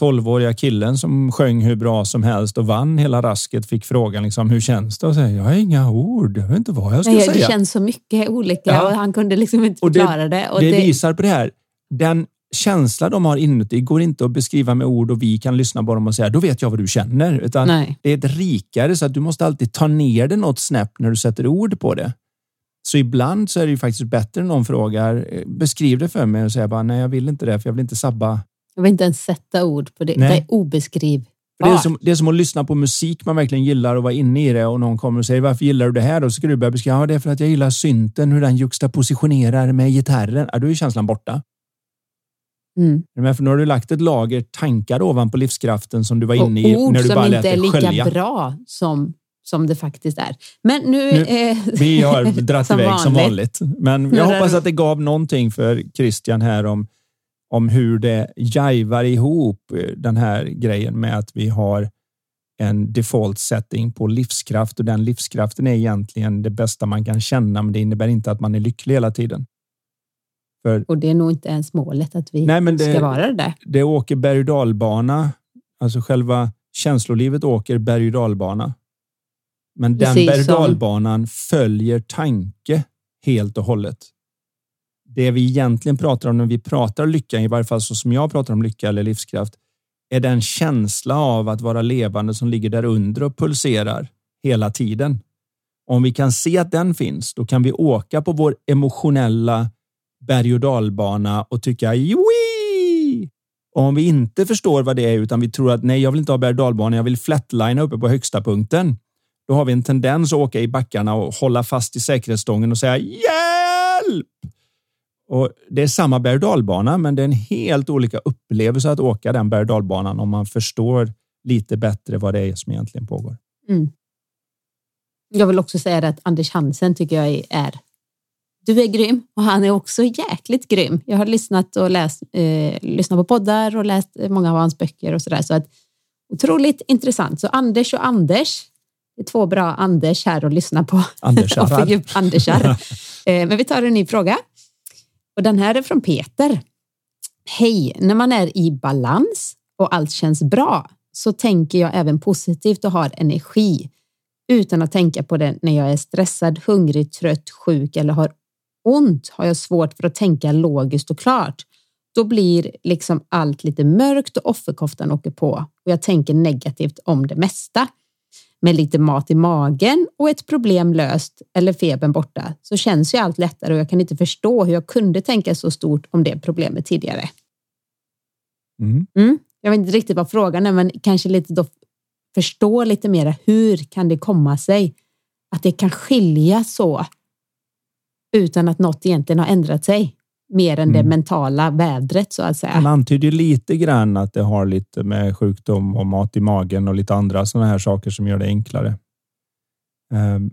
tolvåriga killen som sjöng hur bra som helst och vann hela rasket fick frågan liksom, hur känns det? Och säger, jag har inga ord, jag vet inte vad jag ska Nej, säga. Det känns så mycket olika ja. och han kunde liksom inte förklara det. Och det, det visar på det här. Den känsla de har inuti går inte att beskriva med ord och vi kan lyssna på dem och säga då vet jag vad du känner. Utan Nej. Det är ett rikare så att du måste alltid ta ner det något snäpp när du sätter ord på det. Så ibland så är det ju faktiskt bättre när någon frågar eh, beskriv det för mig och säga bara nej jag vill inte det för jag vill inte sabba jag vill inte ens sätta ord på det. Nej. Det är obeskrivbart. Det är, som, det är som att lyssna på musik man verkligen gillar och vara inne i det och någon kommer och säger varför gillar du det här? Så ska du börja beskriva, ja, det är för att jag gillar synten, hur den juxtapositionerar med gitarren. Ja, då är känslan borta. Mm. Men för nu har du lagt ett lager tankar ovanpå livskraften som du var inne i. Och ord när du bara som inte är lika skölja. bra som som det faktiskt är. Men nu... Nu- eh, Vi har dratt Som iväg som vanligt. Men jag hoppas att det gav någonting för Christian här om, om hur det jajvar ihop eh, den här grejen med att vi har en default setting på livskraft och den livskraften är egentligen det bästa man kan känna, men det innebär inte att man är lycklig hela tiden. För och det är nog inte ens målet att vi Nej, det- ska vara det där. det åker berg och dalbana, alltså själva känslolivet åker berg och dalbana. Men den berg och som- dalbanan följer tanke helt och hållet. Det vi egentligen pratar om när vi pratar lycka, i varje fall så som jag pratar om lycka eller livskraft, är den känsla av att vara levande som ligger där under och pulserar hela tiden. Om vi kan se att den finns, då kan vi åka på vår emotionella berg och dalbana och tycka Joi! Och om vi inte förstår vad det är utan vi tror att nej, jag vill inte ha berg och dalbana, jag vill flatlina uppe på högsta punkten. Då har vi en tendens att åka i backarna och hålla fast i säkerhetsstången och säga hjälp! Och det är samma berg och men det är en helt olika upplevelse att åka den berg och om man förstår lite bättre vad det är som egentligen pågår. Jag vill också säga att Anders Hansen tycker jag är du är grym och han är också jäkligt grym. Jag har lyssnat och läst, eh, lyssnat på poddar och läst många av hans böcker och sådär. Så att, otroligt intressant. Så Anders och Anders, det är två bra Anders här att lyssna på. Anders och Arrar. fördjup Andersar. eh, men vi tar en ny fråga. Och den här är från Peter. Hej, när man är i balans och allt känns bra så tänker jag även positivt och har energi utan att tänka på det när jag är stressad, hungrig, trött, sjuk eller har ont har jag svårt för att tänka logiskt och klart. Då blir liksom allt lite mörkt och offerkoftan åker på och jag tänker negativt om det mesta. Med lite mat i magen och ett problem löst eller febern borta så känns ju allt lättare och jag kan inte förstå hur jag kunde tänka så stort om det problemet tidigare. Mm. Mm. Jag vet inte riktigt vad frågan är, men kanske lite då förstå lite mer. Hur kan det komma sig att det kan skilja så utan att något egentligen har ändrat sig mer än det Mm. mentala vädret så att säga. Han antyder lite grann att det har lite med sjukdom och mat i magen och lite andra sådana här saker som gör det enklare. Ehm,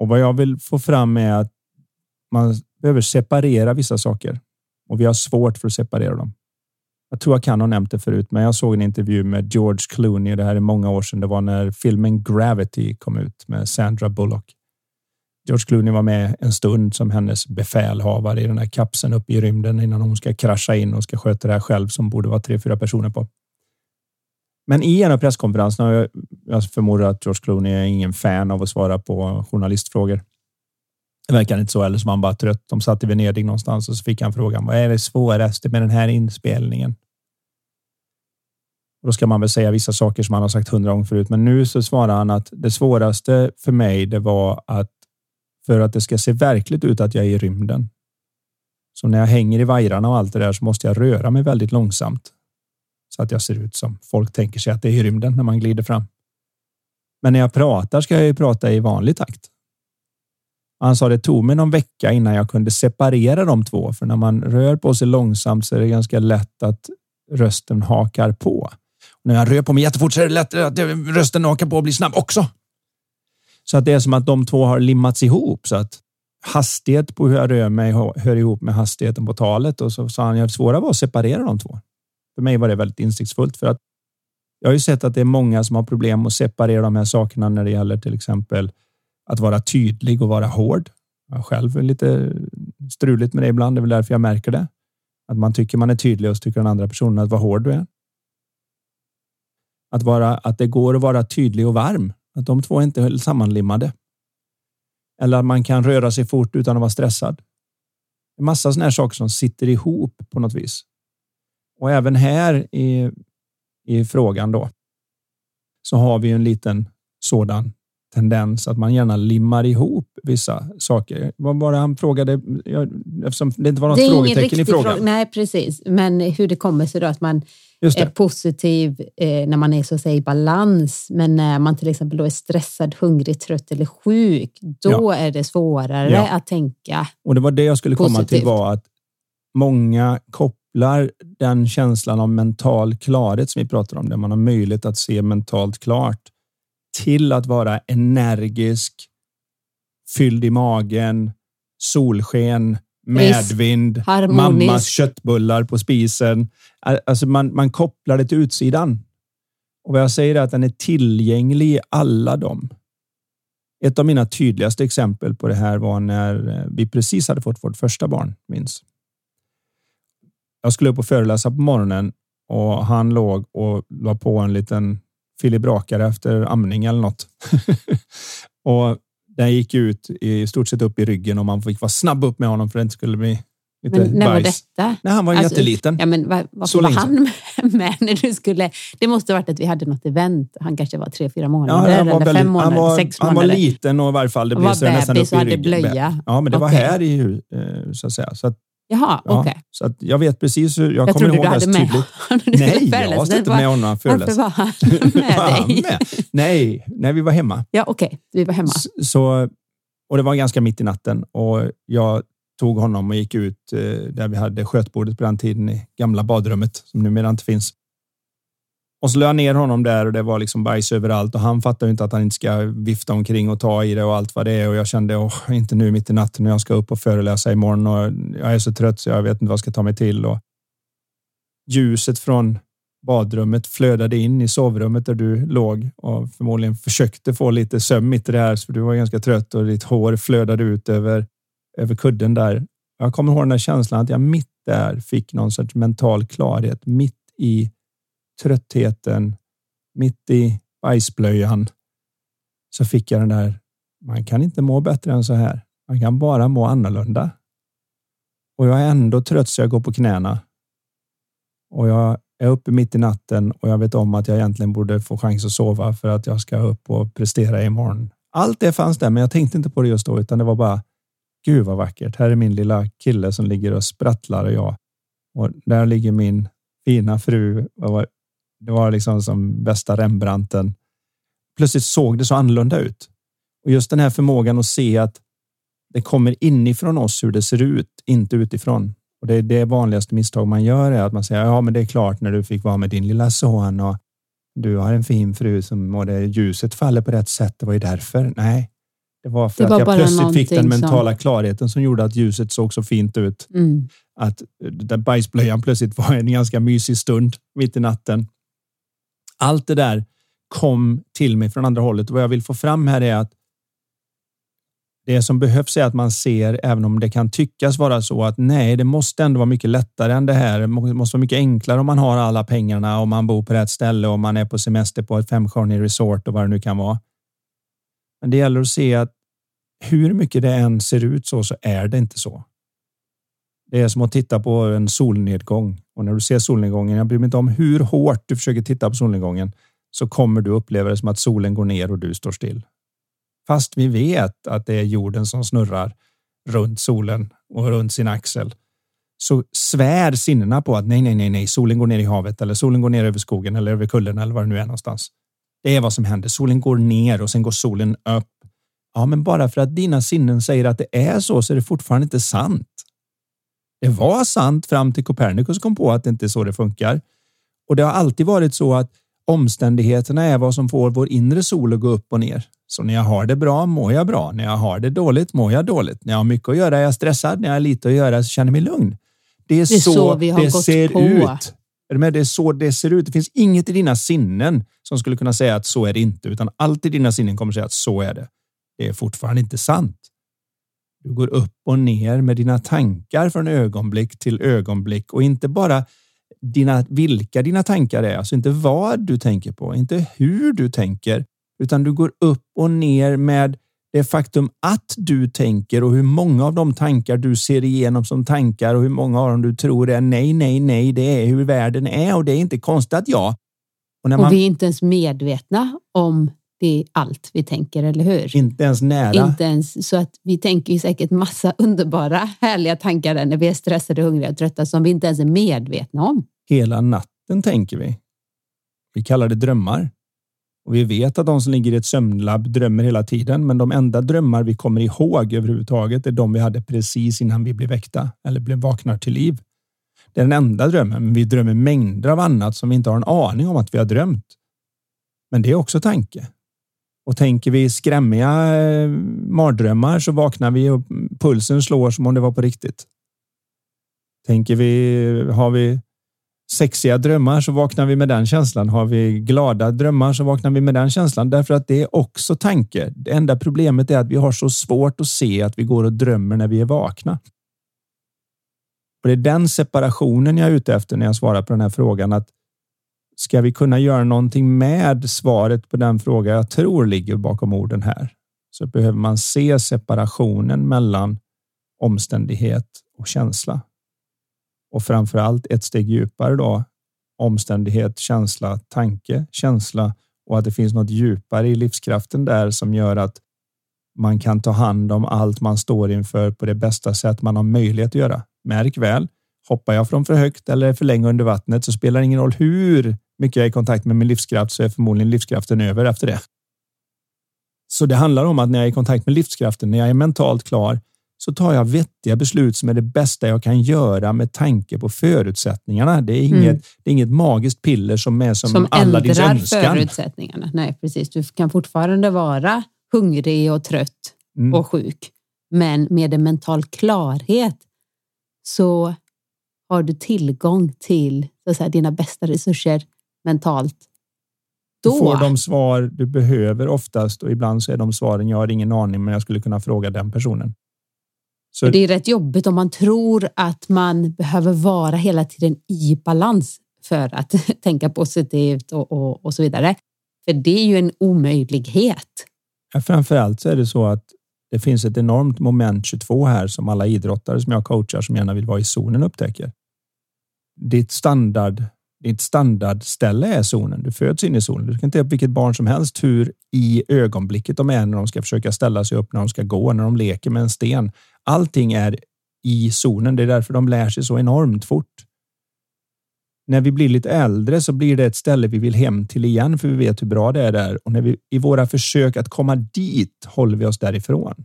Och vad jag vill få fram är att man behöver separera vissa saker och vi har svårt för att separera dem. Jag tror jag kan ha nämnt det förut, men jag såg en intervju med George Clooney. Det här är många år sedan. Det var när filmen Gravity kom ut med Sandra Bullock. George Clooney var med en stund som hennes befälhavare i den här kapseln uppe i rymden innan hon ska krascha in och ska sköta det här själv som borde vara tre, fyra personer på. Men i en av presskonferenserna, jag- förmodar att George Clooney är ingen fan av att svara på journalistfrågor. Det verkar inte så, eller så var han bara trött. De satt i Venedig någonstans och så fick han frågan, vad är det svåraste med den här inspelningen? Då ska man väl säga vissa saker som han har sagt hundra gånger förut, men nu så svarar han att det svåraste för mig, det var att för att det ska se verkligt ut att jag är i rymden. Så när jag hänger i vajrarna och allt det där så måste jag röra mig väldigt långsamt så att jag ser ut som folk tänker sig att det är i rymden när man glider fram. Men när jag pratar ska jag ju prata i vanlig takt. Han sa det tog mig någon vecka innan jag kunde separera de två, för när man rör på sig långsamt så är det ganska lätt att rösten hakar på. Och när jag rör på mig jättefort så är det lätt att rösten hakar på och blir snabb också. Så att det är som att de två har limmats ihop så att hastighet på hur jag rör mig hör ihop med hastigheten på talet och så sa han att svåra var att separera de två. För mig var det väldigt insiktsfullt för att jag har ju sett att det är många som har problem att separera de här sakerna när det gäller till exempel att vara tydlig och vara hård. Jag själv är lite struligt med det ibland. Det är väl därför jag märker det. Att man tycker man är tydlig och så tycker den andra personen att vad hård du är. Att, vara, att det går att vara tydlig och varm. Att de två inte är sammanlimmade. Eller att man kan röra sig fort utan att vara stressad. En massa sådana här saker som sitter ihop på något vis. Och även här i, i frågan då så har vi en liten sådan tendens att man gärna limmar ihop vissa saker. Vad var det han frågade? Eftersom det inte var något frågetecken i frågan. fråga. Nej, precis. Men hur det kommer sig då att man är positiv eh, när man är så att säga i balans. Men när man till exempel då är stressad, hungrig, trött eller sjuk, då Ja. är det svårare Ja. att tänka. Och det var det jag skulle komma till var att många kopplar den känslan av mental klarhet som vi pratar om, där man har möjlighet att se mentalt klart till att vara energisk, fylld i magen, solsken, medvind, mammas köttbullar på spisen. Alltså man, man kopplar det till utsidan. Och vad jag säger är att den är tillgänglig i alla dem. Ett av mina tydligaste exempel på det här var när eh, vi precis hade fått vårt första barn, minns. Jag skulle upp och föreläsa på morgonen och han låg och la på en liten filibrakare efter amning eller något. och den gick ut i stort sett upp i ryggen och man fick vara snabb upp med honom för att det inte skulle bli lite men när bajs. var detta? När han var alltså, jätteliten. Ja, men var, varför var han med när du skulle? Det måste ha varit att vi hade något event. Han kanske var tre, fyra månader ja, eller väldigt, fem månader, han var, sex månader. Han var liten och i varje fall det blev så nästan upp i ryggen. hade blöja. Ja, men det var här i eh, så att säga. Så att, Jaha, okej. Okay. så att jag vet precis hur, jag, jag kommer ihåg hade med tydligt. Nej, jag har inte med honom Varför var han med dig? Med? Nej, nej, vi var hemma. Ja, okej, okay. vi var hemma. Så, och det var ganska mitt i natten och jag tog honom och gick ut eh, där vi hade skötbordet på den tiden i gamla badrummet som numera inte finns. Och så lade jag ner honom där och det var liksom bajs överallt och han fattade inte att han inte ska vifta omkring och ta i det och allt vad det är. Och jag kände, åh, inte nu mitt i natten när jag ska upp och föreläsa imorgon och jag är så trött så jag vet inte vad jag ska ta mig till. Och ljuset från badrummet flödade in i sovrummet där du låg och förmodligen försökte få lite sömn mitt i det här, för du var ganska trött och ditt hår flödade ut över, över kudden där. Jag kommer ihåg den där känslan att jag mitt där fick någon sorts mental klarhet mitt i tröttheten, mitt i bajsblöjan så fick jag den där. Man kan inte må bättre än så här. Man kan bara må annorlunda. Och jag är ändå trött så jag går på knäna. Och jag är uppe mitt i natten och jag vet om att jag egentligen borde få chans att sova för att jag ska upp och prestera imorgon. Allt det fanns där, men jag tänkte inte på det just då, utan det var bara Gud vad vackert. Här är min lilla kille som ligger och sprattlar och jag. Och där ligger min fina fru. Det var liksom som bästa Rembrandten. Plötsligt såg det så annorlunda ut. Och just den här förmågan att se att det kommer inifrån oss hur det ser ut, inte utifrån. Och det är det vanligaste misstag man gör är att man säger ja, men det är klart när du fick vara med din lilla son och du har en fin fru som och det ljuset faller på rätt sätt. Det var ju därför. Nej, det var för det var att jag plötsligt fick den mentala som... klarheten som gjorde att ljuset såg så fint ut. Mm. Att den bajsblöjan plötsligt var en ganska mysig stund mitt i natten. Allt det där kom till mig från andra hållet. Vad jag vill få fram här är att det som behövs är att man ser, även om det kan tyckas vara så att nej, det måste ändå vara mycket lättare än det här. Det måste vara mycket enklare om man har alla pengarna om man bor på rätt ställe om man är på semester på ett femstjärnig resort och vad det nu kan vara. Men det gäller att se att hur mycket det än ser ut så, så är det inte så. Det är som att titta på en solnedgång och när du ser solnedgången, jag bryr mig inte om hur hårt du försöker titta på solnedgången, så kommer du uppleva det som att solen går ner och du står still. Fast vi vet att det är jorden som snurrar runt solen och runt sin axel så svär sinnena på att nej, nej, nej, nej, solen går ner i havet eller solen går ner över skogen eller över kullen eller var det nu är någonstans. Det är vad som händer. Solen går ner och sen går solen upp. Ja, men bara för att dina sinnen säger att det är så, så är det fortfarande inte sant. Det var sant fram till Copernicus kom på att det inte är så det funkar. Och det har alltid varit så att omständigheterna är vad som får vår inre sol att gå upp och ner. Så när jag har det bra mår jag bra. När jag har det dåligt mår jag dåligt. När jag har mycket att göra är jag stressad. När jag har lite att göra så känner jag mig lugn. Det är, det är så, så vi har det ser på. ut. Det är så det ser ut. Det finns inget i dina sinnen som skulle kunna säga att så är det inte, utan allt i dina sinnen kommer säga att så är det. Det är fortfarande inte sant. Du går upp och ner med dina tankar från ögonblick till ögonblick och inte bara dina, vilka dina tankar är, alltså inte vad du tänker på, inte hur du tänker, utan du går upp och ner med det faktum att du tänker och hur många av de tankar du ser igenom som tankar och hur många av dem du tror är nej, nej, nej, det är hur världen är och det är inte konstigt att jag. Och, man, och vi är inte ens medvetna om det är allt vi tänker, eller hur? Inte ens nära. Inte ens, så att vi tänker ju säkert massa underbara, härliga tankar när vi är stressade, hungriga och trötta som vi inte ens är medvetna om. Hela natten tänker vi. Vi kallar det drömmar. Och vi vet att de som ligger i ett sömnlabb drömmer hela tiden, men de enda drömmar vi kommer ihåg överhuvudtaget är de vi hade precis innan vi blev väckta eller blev vaknar till liv. Det är den enda drömmen, men vi drömmer mängder av annat som vi inte har en aning om att vi har drömt. Men det är också tanke. Och tänker vi skrämmiga eh, mardrömmar så vaknar vi och pulsen slår som om det var på riktigt. Tänker vi, har vi sexiga drömmar så vaknar vi med den känslan. Har vi glada drömmar så vaknar vi med den känslan därför att det är också tanke. Det enda problemet är att vi har så svårt att se att vi går och drömmer när vi är vakna. Och det är den separationen jag är ute efter när jag svarar på den här frågan. Att ska vi kunna göra någonting med svaret på den fråga jag tror ligger bakom orden här så behöver man se separationen mellan omständighet och känsla och framför allt ett steg djupare då omständighet, känsla, tanke, känsla och att det finns något djupare i livskraften där som gör att man kan ta hand om allt man står inför på det bästa sätt man har möjlighet att göra. Märk väl, hoppar jag från för högt eller för länge under vattnet så spelar det ingen roll hur mycket jag är i kontakt med min livskraft så är förmodligen livskraften över efter det. Så det handlar om att när jag är i kontakt med livskraften, när jag är mentalt klar, så tar jag vettiga beslut som är det bästa jag kan göra med tanke på förutsättningarna. Det är inget, mm. det är inget magiskt piller som är som, som alla din önskan. förutsättningarna. Nej, precis. Du kan fortfarande vara hungrig och trött mm. och sjuk, men med en mental klarhet så har du tillgång till så att säga, dina bästa resurser mentalt. Då. Du får de svar du behöver oftast och ibland så är de svaren. Jag har ingen aning, men jag skulle kunna fråga den personen. Så... Det är rätt jobbigt om man tror att man behöver vara hela tiden i balans för att tänka positivt och, och, och så vidare. För det är ju en omöjlighet. Ja, framförallt så är det så att det finns ett enormt moment 22 här som alla idrottare som jag coachar som gärna vill vara i zonen upptäcker. Ditt standard ditt standardställe är zonen. Du föds in i zonen. Du kan inte upp vilket barn som helst hur i ögonblicket de är när de ska försöka ställa sig upp, när de ska gå, när de leker med en sten. Allting är i zonen. Det är därför de lär sig så enormt fort. När vi blir lite äldre så blir det ett ställe vi vill hem till igen för vi vet hur bra det är där och när vi i våra försök att komma dit håller vi oss därifrån.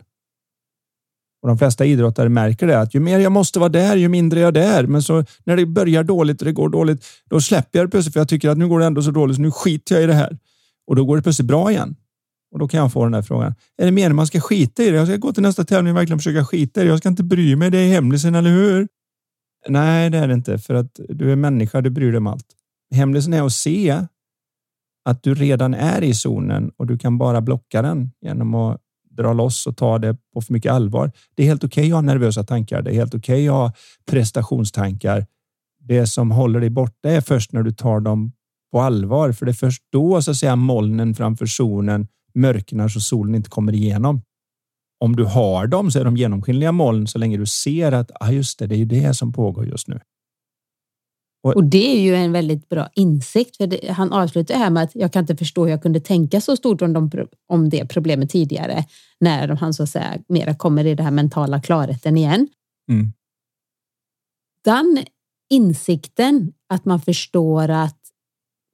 Och de flesta idrottare märker det att ju mer jag måste vara där, ju mindre jag är där. Men så när det börjar dåligt och det går dåligt, då släpper jag det plötsligt för jag tycker att nu går det ändå så dåligt så nu skiter jag i det här. Och då går det plötsligt bra igen. Och då kan jag få den här frågan. Är det meningen man ska skita i det? Jag ska gå till nästa tävling och verkligen försöka skita i det. Jag ska inte bry mig. Det är hemlisen, eller hur? Nej, det är det inte. För att du är människa, du bryr dig om allt. Hemlisen är att se att du redan är i zonen och du kan bara blocka den genom att dra loss och ta det på för mycket allvar. Det är helt okej okay att ha nervösa tankar. Det är helt okej okay att ha prestationstankar. Det som håller dig borta är först när du tar dem på allvar, för det är först då så att säga molnen framför zonen mörknar så solen inte kommer igenom. Om du har dem så är de genomskinliga moln så länge du ser att ah, just det, det är ju det som pågår just nu. Och, och det är ju en väldigt bra insikt. För det, han avslutar här med att jag kan inte förstå hur jag kunde tänka så stort om, de, om det problemet tidigare. När han så att säga mera kommer i den här mentala klarheten igen. Mm. Den insikten att man förstår att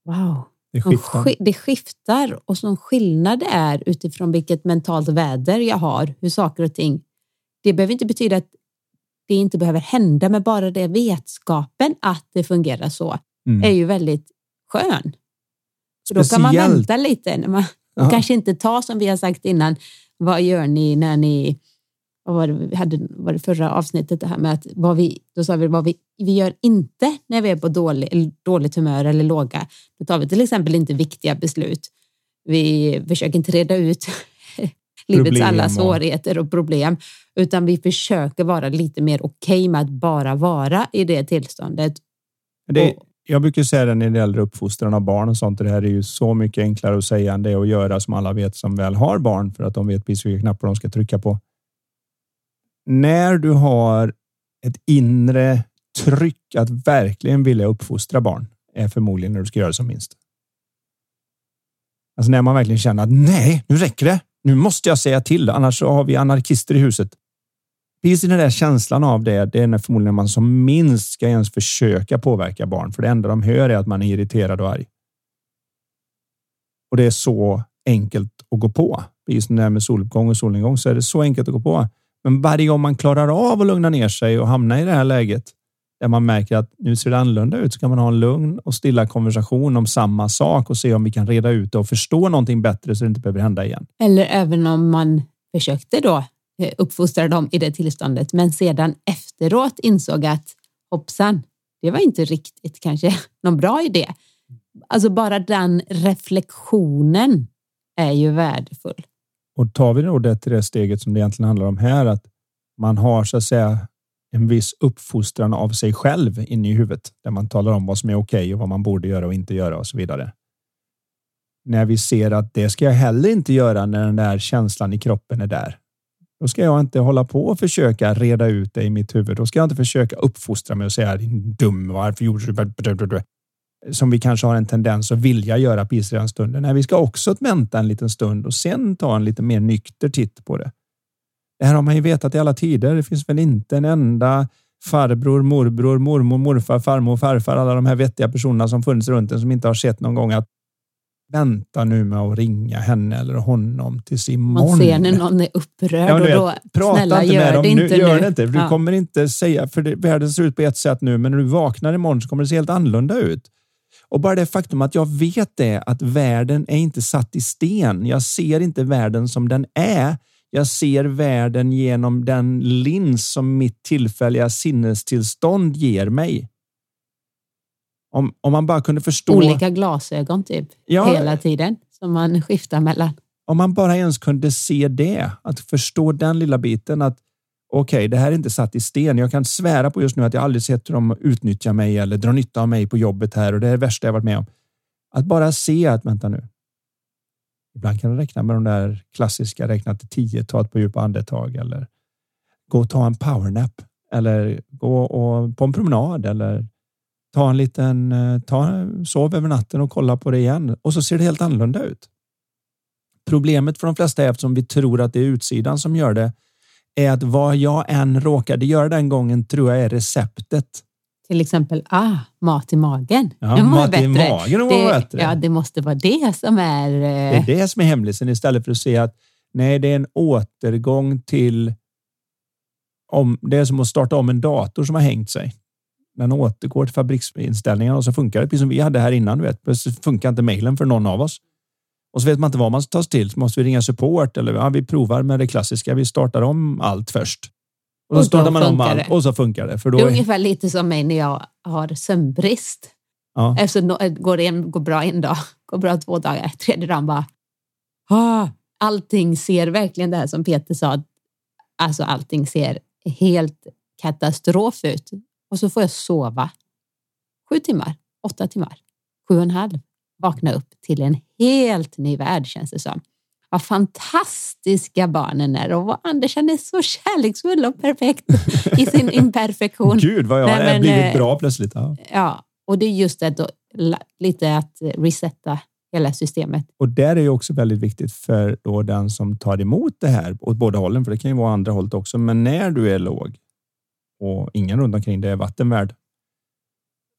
wow, det skiftar. det skiftar och som skillnad det är utifrån vilket mentalt väder jag har, hur saker och ting. Det behöver inte betyda att det inte behöver hända, men bara det vetskapen att det fungerar så mm. är ju väldigt skön. Så då kan man vänta lite. När man, kanske inte ta som vi har sagt innan. Vad gör ni när ni vad var det, vi hade var det förra avsnittet det här med att vad vi, då sa vi vad vi, vi gör inte när vi är på dålig, dåligt humör eller låga. Då tar vi till exempel inte viktiga beslut. Vi försöker inte reda ut livets alla svårigheter och problem, utan vi försöker vara lite mer okej okay med att bara vara i det tillståndet. Det, jag brukar säga det när det gäller uppfostran av barn och sånt. Det här är ju så mycket enklare att säga än det att göra som alla vet som väl har barn för att de vet precis vilka knappar de ska trycka på. När du har ett inre tryck att verkligen vilja uppfostra barn är förmodligen när du ska göra som minst. Alltså när man verkligen känner att nej, nu räcker det. Nu måste jag säga till, annars har vi anarkister i huset. Precis den där känslan av det, det är när förmodligen man som minst ska ens försöka påverka barn, för det enda de hör är att man är irriterad och arg. Och det är så enkelt att gå på. Precis som det här med soluppgång och solnedgång så är det så enkelt att gå på. Men varje gång man klarar av att lugna ner sig och hamna i det här läget där man märker att nu ser det annorlunda ut, så kan man ha en lugn och stilla konversation om samma sak och se om vi kan reda ut det och förstå någonting bättre så det inte behöver hända igen. Eller även om man försökte då eh, uppfostra dem i det tillståndet, men sedan efteråt insåg att hoppsan, det var inte riktigt kanske någon bra idé. Alltså bara den reflektionen är ju värdefull. Och tar vi då det till det steget som det egentligen handlar om här, att man har så att säga en viss uppfostran av sig själv inne i huvudet där man talar om vad som är okej okay och vad man borde göra och inte göra och så vidare. När vi ser att det ska jag heller inte göra när den där känslan i kroppen är där. Då ska jag inte hålla på och försöka reda ut det i mitt huvud. Då ska jag inte försöka uppfostra mig och säga din dum, varför gjorde du som vi kanske har en tendens att vilja göra på den stunden. Nej, vi ska också vänta en liten stund och sen ta en lite mer nykter titt på det. Det här har man ju vetat i alla tider. Det finns väl inte en enda farbror, morbror, mormor, morfar, farmor, farfar, alla de här vettiga personerna som funnits runt en som inte har sett någon gång att vänta nu med att ringa henne eller honom tills imorgon. Man ser när någon är upprörd ja, och då, prata snälla inte gör det inte nu. Gör det inte. Du ja. kommer inte säga, för det, världen ser ut på ett sätt nu, men när du vaknar imorgon så kommer det se helt annorlunda ut. Och bara det faktum att jag vet det, att världen är inte satt i sten. Jag ser inte världen som den är. Jag ser världen genom den lins som mitt tillfälliga sinnestillstånd ger mig. Om, om man bara kunde förstå... Olika glasögon typ, ja, hela tiden som man skiftar mellan. Om man bara ens kunde se det, att förstå den lilla biten att okej, okay, det här är inte satt i sten. Jag kan svära på just nu att jag aldrig sett hur de utnyttjar mig eller drar nytta av mig på jobbet här och det är det värsta jag varit med om. Att bara se att vänta nu. Ibland kan du räkna med de där klassiska räkna till tio, ta ett par djupa andetag eller gå och ta en powernap eller gå och på en promenad eller ta en liten, eh, ta, sov över natten och kolla på det igen och så ser det helt annorlunda ut. Problemet för de flesta är eftersom vi tror att det är utsidan som gör det är att vad jag än råkade göra den gången tror jag är receptet. Till exempel, ah, mat i magen. Ja, mat bättre. i magen var det, bättre. Ja, det måste vara det som är... Eh... Det är det som är hemlisen istället för att se att nej, det är en återgång till om det är som att starta om en dator som har hängt sig. Den återgår till fabriksinställningarna och så funkar det precis som vi hade här innan. Du vet. Plötsligt funkar inte mejlen för någon av oss. Och så vet man inte vad man ska ta sig till. Så måste vi ringa support eller ja, vi provar med det klassiska. Vi startar om allt först. Och, och så startar man om allt och så funkar det. För då det är ungefär lite som mig när jag har sömnbrist. Ja. Efter, går det en, går bra en dag, går bra två dagar, tredje dagen bara... Ah, allting ser verkligen det här som Peter sa. Alltså allting ser helt katastrof ut. Och så får jag sova sju timmar, åtta timmar, sju och en halv. Vakna upp till en helt ny värld känns det som. Vad fantastiska barnen är och vad Andersen är så kärleksfull och perfekt i sin imperfektion. Gud vad jag har blivit eh, bra plötsligt. Ja. ja, och det är just det, då, lite att resetta hela systemet. Och där är ju också väldigt viktigt för då den som tar emot det här åt båda hållen, för det kan ju vara andra hållet också. Men när du är låg och ingen runt omkring dig är vattenvärd,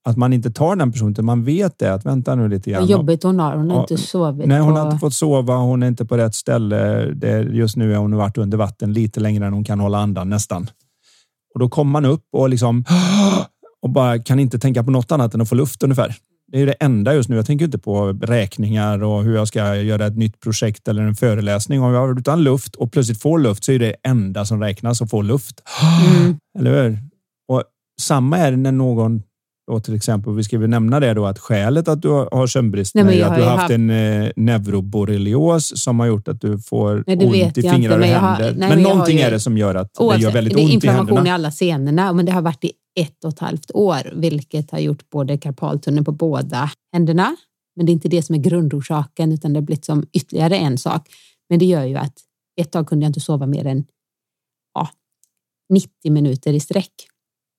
att man inte tar den personen, utan man vet det att vänta nu lite grann. Vad jobbigt hon har. Hon har inte sovit. Nej, hon har inte fått sova. Hon är inte på rätt ställe. Det, just nu har hon varit under vatten lite längre än hon kan hålla andan nästan. Och då kommer man upp och liksom och bara kan inte tänka på något annat än att få luft ungefär. Det är det enda just nu. Jag tänker inte på räkningar och hur jag ska göra ett nytt projekt eller en föreläsning. Om jag har utan luft och plötsligt får luft så är det enda som räknas att få luft. Mm. Eller hur? Och samma är det när någon och till exempel, vi ska väl nämna det då att skälet att du har sömnbrist är att du har haft, haft en eh, neuroborrelios som har gjort att du får nej, ont i fingrar och händer. Har, nej, men, men någonting ju, är det som gör att det gör väldigt ont i händerna. Det är inflammation i alla senorna, men det har varit i ett och ett halvt år, vilket har gjort både karpaltunneln på båda händerna. Men det är inte det som är grundorsaken, utan det har blivit som ytterligare en sak. Men det gör ju att ett tag kunde jag inte sova mer än ja, 90 minuter i sträck.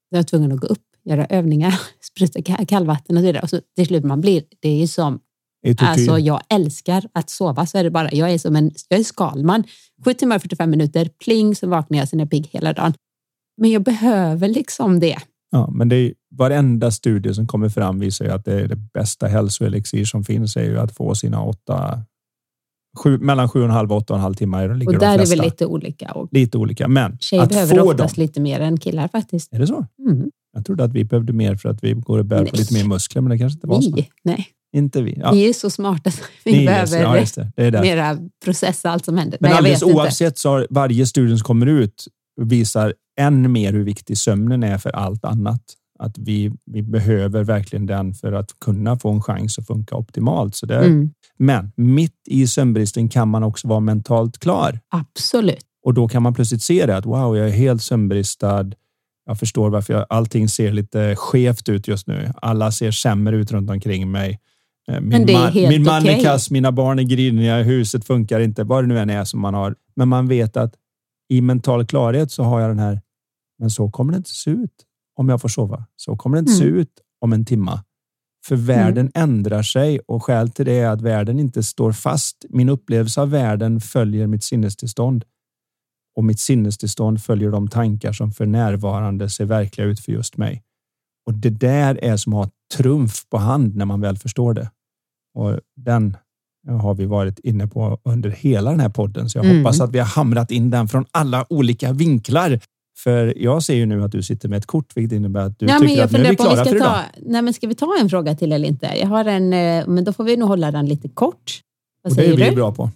Jag var tvungen att gå upp göra övningar, spruta kallvatten och så vidare. Och så till slut man blir, det är ju som, alltså jag älskar att sova så är det bara, jag är som en, jag är skalman. Sju timmar och 45 minuter, pling så vaknar jag, sen är jag pigg hela dagen. Men jag behöver liksom det. Ja, men det är varenda studie som kommer fram visar ju att det är det bästa hälsoelixir som finns är ju att få sina åtta Sju, mellan sju och en halv och åtta och en halv timmar. Och där de är väl lite olika. Och lite olika, men tjejer behöver oftast få lite mer än killar faktiskt. Är det så? Mm. Jag trodde att vi behövde mer för att vi går och bär på lite mer muskler, men det kanske inte var så. Nej. Inte vi. Ja. Vi är så smarta så vi Ni behöver det. Ja, just det. Det är mera processa allt som händer. Men Nej, alldeles vet inte. oavsett så har varje studie som kommer ut visar än mer hur viktig sömnen är för allt annat. Att vi, vi behöver verkligen den för att kunna få en chans att funka optimalt. Så det, Mm, Men mitt i sömnbristen kan man också vara mentalt klar absolut. och då kan man plötsligt se det att wow, jag är helt sömnbristad. Jag förstår varför jag, allting ser lite skevt ut just nu. Alla ser sämre ut runt omkring mig. Eh, Min, Men det är man, helt min man är okej. kass, mina barn är griniga, huset funkar inte, vad det nu än är som man har. Men man vet att i mental klarhet så har jag den här, men så kommer det inte se ut om jag får sova. Så kommer det inte se Mm. ut om en timma. För världen ändrar sig och skäl till det är att världen inte står fast. Min upplevelse av världen följer mitt sinnestillstånd och mitt sinnestillstånd följer de tankar som för närvarande ser verkliga ut för just mig. Och det där är som att ha trumf på hand när man väl förstår det. Och den har vi varit inne på under hela den här podden, så jag Mm. hoppas att vi har hamrat in den från alla olika vinklar. För jag ser ju nu att du sitter med ett kort, vilket innebär att du men tycker jag att nu är vi klara vi för ska idag. ta, nej, men ska vi ta en fråga till eller inte? Jag har en, eh, men då får vi nog hålla den lite kort. Vad Och det är säger vi du? bra på.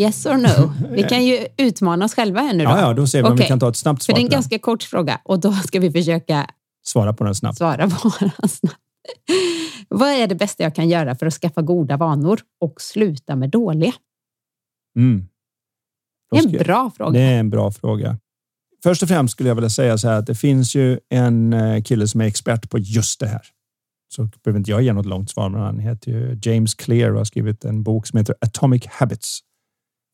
Yes or no? Vi kan ju utmana oss själva här nu då. Ja, ja, då ser vi om vi kan ta ett snabbt För svar det är en ganska kort fråga och då ska vi försöka Svara på den snabbt. svara på den snabbt. Vad är det bästa jag kan göra för att skaffa goda vanor och sluta med dåliga? Mm. Då Det är en bra fråga. Det är en bra fråga. Först och främst skulle jag vilja säga så här att det finns ju en eh, kille som är expert på just det här. Så behöver inte jag ge något långt svar, men han heter ju James Clear och har skrivit en bok som heter Atomic Habits.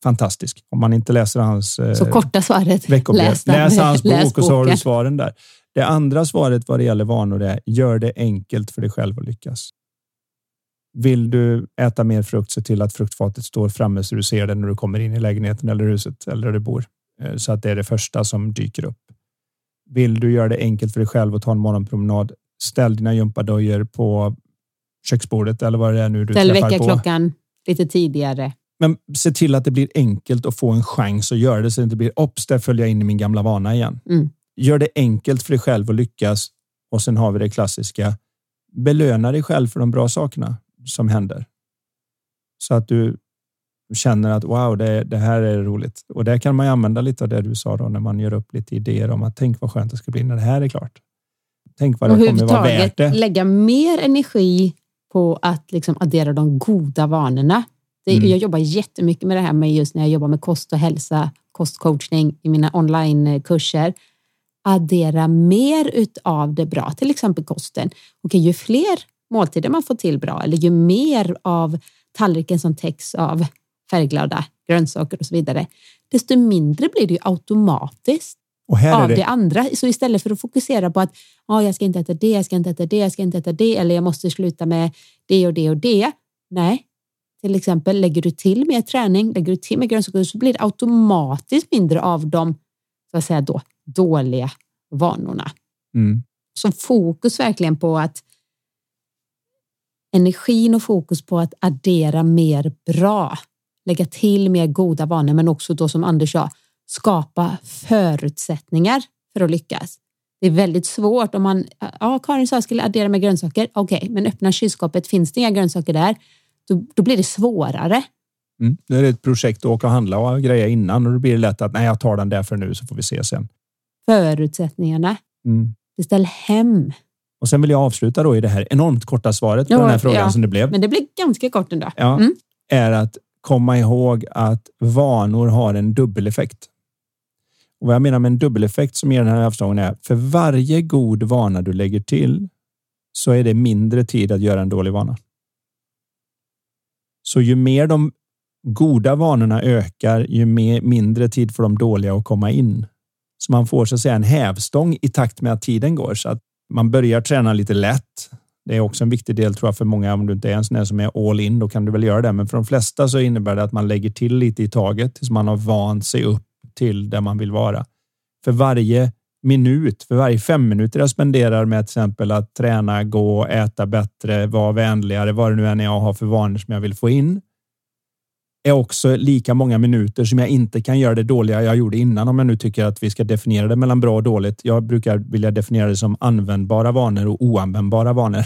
Fantastisk. Om man inte läser hans eh, Så korta svaret. veckobrev, Läs läs, hans bok Läs och så har du svaren där. Det andra svaret vad det gäller vanor är gör det enkelt för dig själv att lyckas. Vill du äta mer frukt, se till att fruktfatet står framme så du ser det när du kommer in i lägenheten eller huset eller där du bor. Eh, Så att det är det första som dyker upp. Vill du göra det enkelt för dig själv att ta en morgonpromenad, ställ dina gympadojor på köksbordet eller vad det är nu du Ställ träffar på. väckarklockan lite tidigare. Men se till att det blir enkelt att få en chans att göra det så det inte blir opps, där följer jag in i min gamla vana igen. Mm. Gör det enkelt för dig själv att lyckas och sen har vi det klassiska. Belöna dig själv för de bra sakerna som händer. Så att du känner att wow, det, det här är roligt. Och där kan man ju använda lite av det du sa då när man gör upp lite idéer om att tänk vad skönt det ska bli när det här är klart. Tänk vad Och det kommer vara värt det. lägga mer energi på att liksom addera de goda vanorna. Det, Mm. Jag jobbar jättemycket med det här med just när jag jobbar med kost och hälsa, kostcoachning i mina onlinekurser. Addera mer utav det bra, till exempel kosten. Okej, ju fler måltider man får till bra eller ju mer av tallriken som täcks av färgglada grönsaker och så vidare, desto mindre blir det ju automatiskt av det, det andra. Så istället för att fokusera på att ah, jag ska inte äta det, jag ska inte äta det, jag ska inte äta det eller jag måste sluta med det och det och det. Nej, till exempel lägger du till mer träning, lägger du till mer grönsaker så blir det automatiskt mindre av de så att säga då, dåliga vanorna. mm, Så fokus verkligen på att energin och fokus på att addera mer bra, lägga till mer goda vanor, men också då som Anders sa, skapa förutsättningar för att lyckas. Det är väldigt svårt om man, ja Karin sa jag skulle addera mer grönsaker, okej, men öppna kylskåpet, finns det inga grönsaker där, då, då blir det svårare. mm, det är ett projekt att åka och handla och greja innan och då blir det lätt att nej, jag tar den där för nu så får vi se sen. Förutsättningarna, Mm. beställ hem. Och sen vill jag avsluta då i det här enormt korta svaret på Ja, den här frågan ja. som det blev. Men det blir ganska kort ändå. Ja, Mm. är att komma ihåg att vanor har en dubbeleffekt. Och vad jag menar med en dubbeleffekt som ger den här avslagen är för varje god vana du lägger till så är det mindre tid att göra en dålig vana. Så ju mer de goda vanorna ökar, ju mer, mindre tid får de dåliga att komma in. Så man får så att säga en hävstång i takt med att tiden går så att man börjar träna lite lätt. Det är också en viktig del tror jag för många. Om du inte är en sån här som är all in, då kan du väl göra det. Men för de flesta så innebär det att man lägger till lite i taget tills man har vant sig upp till där man vill vara. För varje minut, för varje fem minuter jag spenderar med till exempel att träna, gå, äta bättre, vara vänligare, vad det nu än är jag har för vanor som jag vill få in, är också lika många minuter som jag inte kan göra det dåliga jag gjorde innan. Om jag nu tycker att vi ska definiera det mellan bra och dåligt. Jag brukar vilja definiera det som användbara vanor och oanvändbara vanor.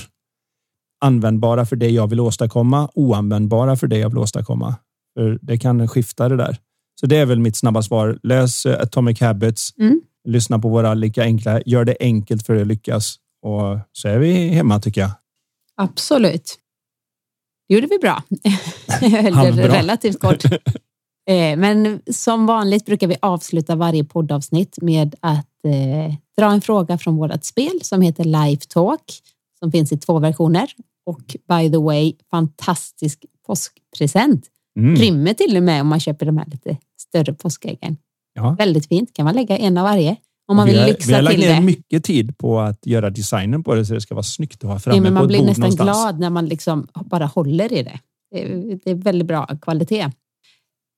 Användbara för det jag vill åstadkomma, oanvändbara för det jag vill åstadkomma. För det kan skifta det där. Så det är väl mitt snabba svar. Läs Atomic Habits. Mm. Lyssna på våra lika enkla. Gör det enkelt för att lyckas och så är vi hemma tycker jag. Absolut. Det gjorde vi bra. Eller relativt kort. Eh, men som vanligt brukar vi avsluta varje poddavsnitt med att eh, dra en fråga från vårt spel som heter Live Talk som finns i två versioner. Och by the way, fantastisk påskpresent. Mm. Rymmer till och med om man köper de här lite större påskäggen. Ja. Väldigt fint. Kan man lägga en av varje. Om man vi vill lyxa Vi har lagt ner det. mycket tid på att göra designen på det så det ska vara snyggt att ha framme ja, men Man blir nästan någonstans. glad när man liksom bara håller i det. Det är väldigt bra kvalitet.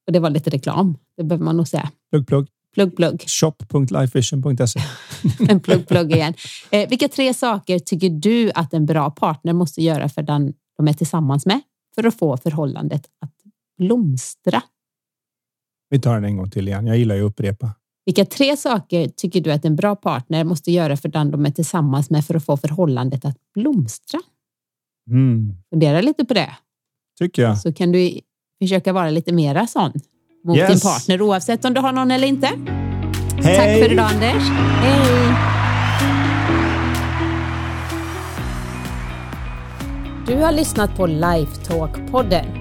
Och det var lite reklam, det behöver man nog säga. Plugg, plugg. Plugg, plugg. Shop.lifevision.se. en plugg, plugg igen. Eh, vilka tre saker tycker du att en bra partner måste göra för den de är tillsammans med för att få förhållandet att blomstra? Vi tar den en gång till igen. Jag gillar ju att upprepa. Vilka tre saker tycker du att en bra partner måste göra för den de är tillsammans med för att få förhållandet att blomstra? Mm. Fundera lite på det. Tycker jag. Så kan du försöka vara lite mera sån mot yes. din partner oavsett om du har någon eller inte. Hej. Tack för idag Anders. Hej! Du har lyssnat på Lifetalk-podden.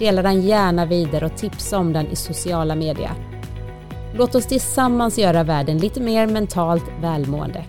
Dela den gärna vidare och tipsa om den i sociala medier. Låt oss tillsammans göra världen lite mer mentalt välmående.